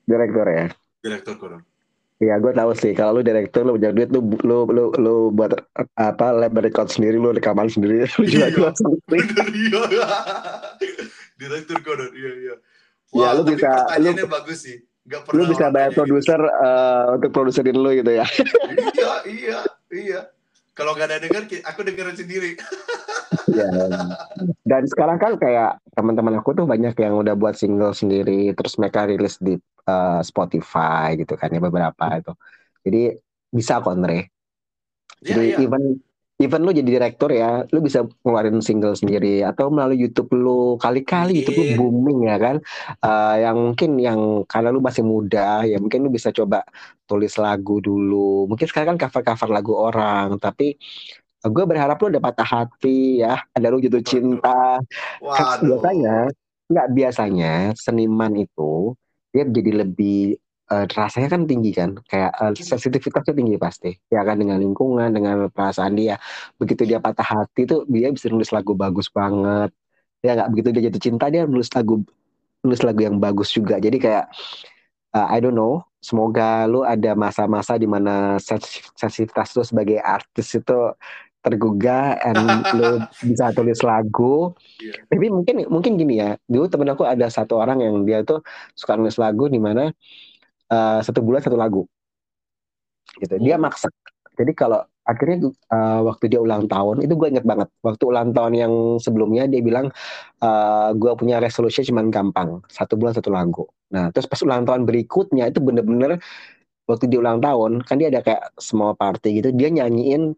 Direktur ya? Direktur koron. Iya, gue tahu sih. Kalau lu direktur, lu punya duit, lu lu lu, lu buat apa lab record sendiri, lu rekaman sendiri, lu juga Iya. sendiri. Iya. Direktur koron. Iya, iya. Ya, Wah, lu tapi bisa- pertanyaannya bagus sih. Gak Lu pernah bisa orang bayar produser eh, untuk produserin lu gitu ya? Iya, iya, iya. Kalau nggak ada denger, ki- aku dengerin sendiri. Ya. Dan sekarang kan kayak teman-teman aku tuh banyak yang udah buat single sendiri, terus mereka rilis di uh, Spotify gitu kan ya beberapa itu. Jadi bisa kok Andre. Iya, Jadi iya. even even lu jadi direktur ya, lu bisa ngeluarin single sendiri atau melalui YouTube lu kali-kali YouTube lu Iya. booming ya kan. Uh, yang mungkin yang karena lu masih muda ya mungkin lu bisa coba tulis lagu dulu. Mungkin sekarang kan cover-cover lagu orang, tapi gue berharap lu ada patah hati ya, ada lu jatuh cinta. Kan Waduh. biasanya nggak biasanya seniman itu dia jadi lebih eh, rasanya kan tinggi kan? Kayak eh, sensitivitasnya tinggi pasti. Ya kan dengan lingkungan dengan perasaan dia. Begitu dia patah hati tuh dia bisa nulis lagu bagus banget. Ya nggak? Begitu dia jatuh cinta dia nulis lagu nulis lagu yang bagus juga. Jadi kayak eh, I don't know. Semoga lu ada masa-masa di mana sens- sensitivitas lu sebagai artis itu tergugah and lu bisa tulis lagu. Iya. tapi mungkin mungkin gini ya. Dulu temen aku ada satu orang yang dia tuh suka nulis lagu di mana eh, satu bulan satu lagu. Gitu. Dia Oh. maksa. Jadi kalau akhirnya eh, waktu dia ulang tahun itu gue inget banget. Waktu ulang tahun yang sebelumnya dia bilang eh gue punya resolusi cuman gampang. Satu bulan satu lagu. Nah terus pas ulang tahun berikutnya itu bener-bener waktu dia ulang tahun kan dia ada kayak small party gitu dia nyanyiin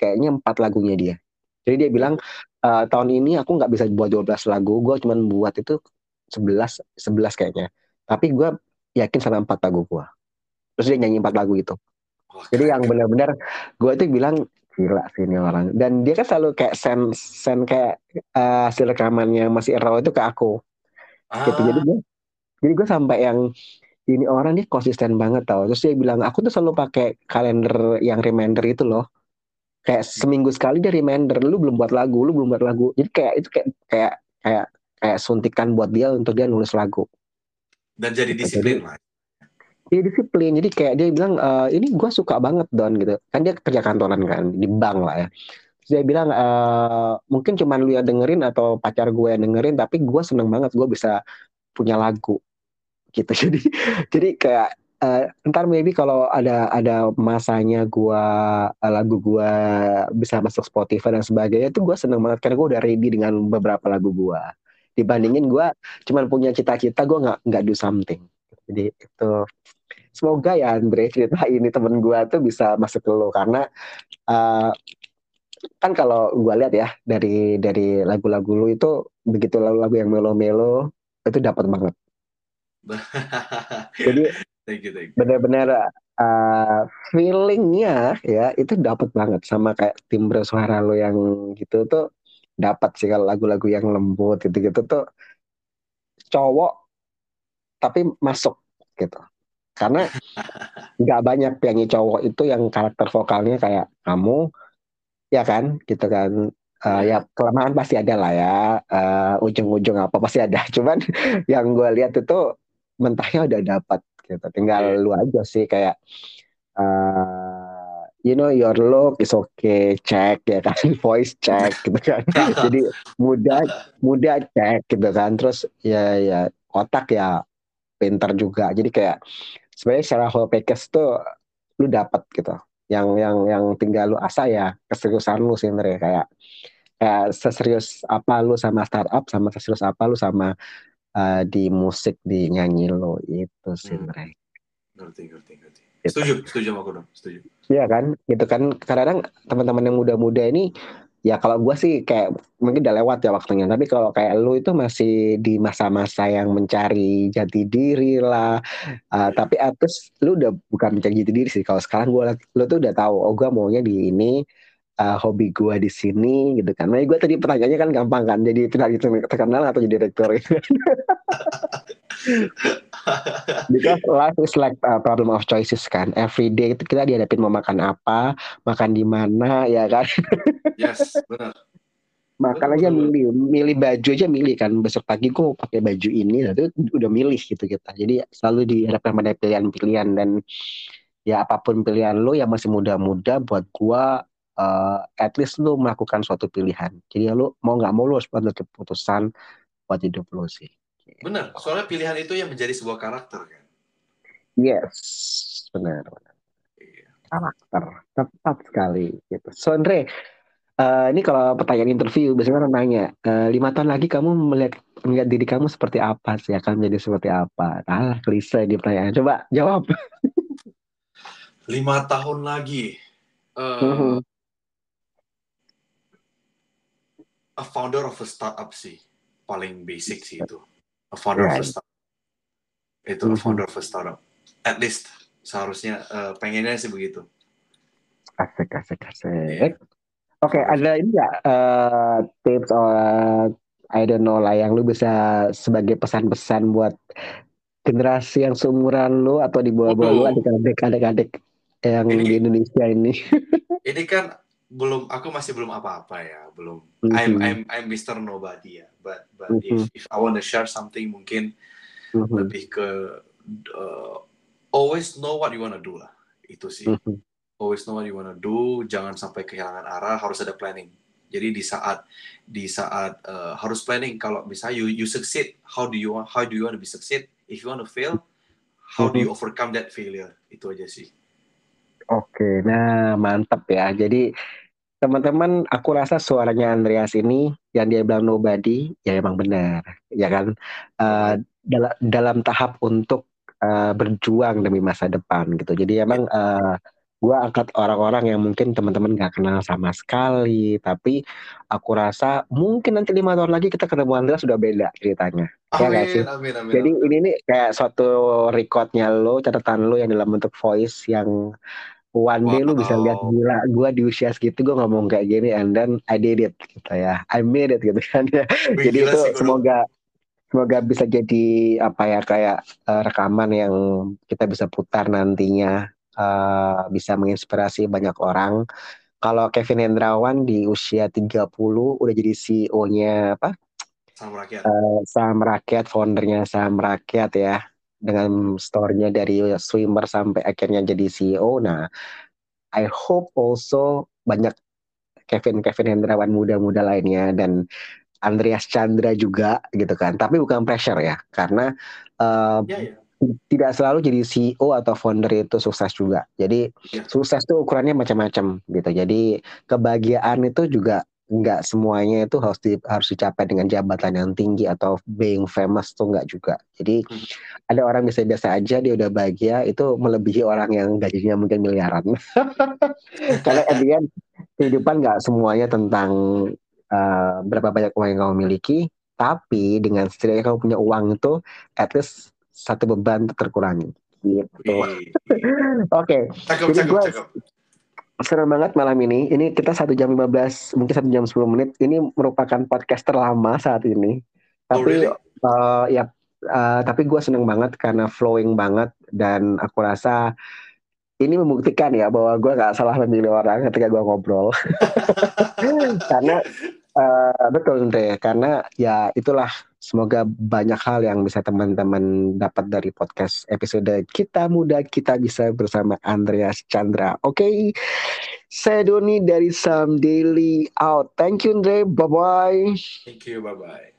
kayaknya empat lagunya dia. Jadi dia bilang "Eh, tahun ini aku nggak bisa buat 12 lagu gue cuman buat itu 11 11 kayaknya. Tapi gue yakin sama empat lagu gue terus dia nyanyi empat lagu itu jadi yang benar-benar gue tuh bilang gila sih ini orang. Dan dia kan selalu kayak send send kayak eh, hasil rekaman yang masih raw itu ke aku. Gitu. Jadi Ah, gue jadi gue sampai yang ini orang nih konsisten banget tau. Terus dia bilang aku tuh selalu pakai kalender yang reminder itu loh. Kayak seminggu sekali dia reminder lu belum buat lagu lu belum buat lagu. Jadi kayak itu kayak kayak kayak kayak suntikan buat dia untuk dia nulis lagu dan jadi disiplin lah. dia disiplin. Jadi kayak dia bilang "Eh, ini gue suka banget don gitu. Kan dia kerja kantoran kan di bank lah ya. Terus dia bilang "Eh, mungkin cuman lu yang dengerin atau pacar gue yang dengerin tapi gue seneng banget gue bisa punya lagu. Gitu. Jadi jadi kayak eh, ntar maybe kalau ada ada masanya gua eh, lagu gua bisa masuk Spotify dan sebagainya itu gua seneng banget karena gua udah ready dengan beberapa lagu gua dibandingin gua cuman punya cita-cita gua nggak nggak do something. Jadi itu. Semoga ya Andre cerita ini temen gua tuh bisa masuk ke lo. Karena eh, kan kalau gua lihat ya dari dari lagu-lagu lu itu begitu lagu-lagu yang melo-melo itu dapat banget. Jadi Thank you, thank you. benar-benar uh, feelingnya ya itu dapat banget. Sama kayak timbre suara lo yang gitu tuh dapat sih kalau lagu-lagu yang lembut gitu-gitu tuh cowok tapi masuk gitu. Karena nggak banyak penyanyi cowok itu yang karakter vokalnya kayak kamu ya kan gitu kan. Uh, ya kelemahan pasti ada lah ya. Uh, ujung-ujung apa pasti ada. Cuman yang gue lihat itu mentahnya udah dapat gitu. Tinggal Iya. lu aja sih kayak uh, you know your look is okay cek ya kan? Voice cek gitu kan. Jadi muda muda cek gitu kan. Terus ya ya otak ya pinter juga. Jadi kayak sebenarnya secara whole package tuh lu dapat gitu. Yang yang yang tinggal lu asah ya keseriusan lu sih sebenarnya. Kayak kayak seserius apa lu sama startup sama seserius apa lu sama uh, di musik di nyanyi lo itu sih Hmm. sebenarnya. Ngerti, ngerti, ngerti. Gitu. Setuju, setuju sama aku dong, setuju. Iya kan, gitu kan. Kadang-kadang teman-teman yang muda-muda ini, ya kalau gue sih kayak mungkin udah lewat ya waktunya. Tapi kalau kayak lu itu masih di masa-masa yang mencari jati diri lah. Uh. Tapi atus lu udah bukan mencari jati diri sih. Kalau sekarang gue, lu tuh udah tahu, oh gue maunya di ini, uh, hobi gue di sini gitu kan. Nah gue tadi pertanyaannya kan gampang kan, jadi penyanyi terkenal atau jadi direktur Because life is like a problem of choices kan. Every day itu kita dihadapin mau makan apa, makan di mana, ya kan. Yes, benar. Makan aja milih, milih baju aja milih kan. Besok pagi gue mau pakai baju ini, nah, itu udah milih gitu kita. Jadi selalu dihadapkan pada pilihan-pilihan dan ya apa pun pilihan lo yang masih muda-muda buat gua uh, at least lu melakukan suatu pilihan. Jadi lu mau nggak mau lu harus buat keputusan buat hidup lu sih. Benar, soalnya pilihan itu yang menjadi sebuah karakter kan. Yes, benar. Iya. karakter tepat sekali gitu. So Andre, eh, ini kalau pertanyaan interview biasanya orang nanya eh, lima tahun lagi kamu melihat melihat diri kamu seperti apa sih akan menjadi seperti apa? Alah klise di pertanyaan. Coba jawab. Lima tahun lagi, Mhm. a founder of a startup sih, paling basic sih itu. A founder of a Right. startup. Itu a Mhm. founder of a startup. At least seharusnya eh, pengennya sih begitu. Asik asik asik. Iya. Oke, ada ini nggak eh, tips or I don't know lah yang lu bisa sebagai pesan-pesan buat generasi yang seumuran lu atau di bawah-bawah lu adik-adik adik-adik yang Ini- di Indonesia ini. Ini kan belum, aku masih belum apa-apa ya, belum. Mhm. I'm I'm I'm Mr. Nobody ya, but but if if I want to share something mungkin Mhm. lebih ke uh, always know what you wanna do lah, itu sih. Mhm. always know what you wanna do, jangan sampai kehilangan arah, harus ada planning. Jadi di saat di saat uh, harus planning kalau misalnya you you succeed, how do you want how do you want to be succeed? If you want to fail, how do you overcome that failure? Itu aja sih. Oke, nah mantap ya. Jadi teman-teman, aku rasa suaranya Andreas ini yang dia bilang nobody, ya emang benar, ya kan? Eh, dalam dalam tahap untuk eh, berjuang demi masa depan gitu. Jadi emang eh, gua angkat orang-orang yang mungkin teman-teman nggak kenal sama sekali, tapi aku rasa mungkin nanti lima tahun lagi kita ketemu Andreas sudah beda ceritanya. Ya nggak sih? Amin, amin, amin. Jadi amin. ini nih kayak suatu recordnya lo, catatan lo yang dalam bentuk voice yang one day lu bisa lihat Wow. gila gue di usia segitu gue ngomong kayak gini and then I did it gitu ya. I made it gitu kan. Ya jadi itu sih, semoga semoga bisa jadi apa ya kayak eh, rekaman yang kita bisa putar nantinya eh, bisa menginspirasi banyak orang. Kalau Kevin Hendrawan di usia 30 udah jadi CEO-nya apa? Salam rakyat. Eh, saham rakyat, foundernya saham rakyat ya, dengan store-nya dari swimmer sampai akhirnya jadi CEO. Nah, I hope also banyak Kevin Kevin Hendrawan muda-muda lainnya dan Andreas Chandra juga gitu kan. Tapi bukan pressure ya, karena eh, Ya, ya. tidak selalu jadi CEO atau founder itu sukses juga. Jadi Iya. sukses tuh ukurannya macam-macam gitu. Jadi kebahagiaan itu juga nggak semuanya itu harus di, harus dicapai dengan jabatan yang tinggi atau being famous tuh nggak juga. Jadi Hmm. ada orang biasa-biasa aja dia udah bahagia itu melebihi orang yang gajinya mungkin miliaran. Karena at the end, kehidupan nggak semuanya tentang uh, berapa banyak uang yang kamu miliki, tapi dengan setidaknya kamu punya uang itu, at least satu beban terkurangi. gitu. Oke, Cakep, Jadi cakep, gua- cakep. Seru banget malam ini. Ini kita satu jam 15, mungkin satu jam 10 menit. Ini merupakan podcast terlama saat ini. Oh, Tapi really? eh, ya, eh, tapi gue seneng banget karena flowing banget dan aku rasa ini membuktikan ya bahwa gue nggak salah memilih orang ketika gue ngobrol. karena eh, betul Andre, karena ya itulah semoga banyak hal yang bisa teman-teman dapat dari podcast episode kita muda kita bisa bersama Andreas Chandra. Oke, saya Doni dari Sam Daily out. Thank you Andre, bye bye. Thank you, bye-bye.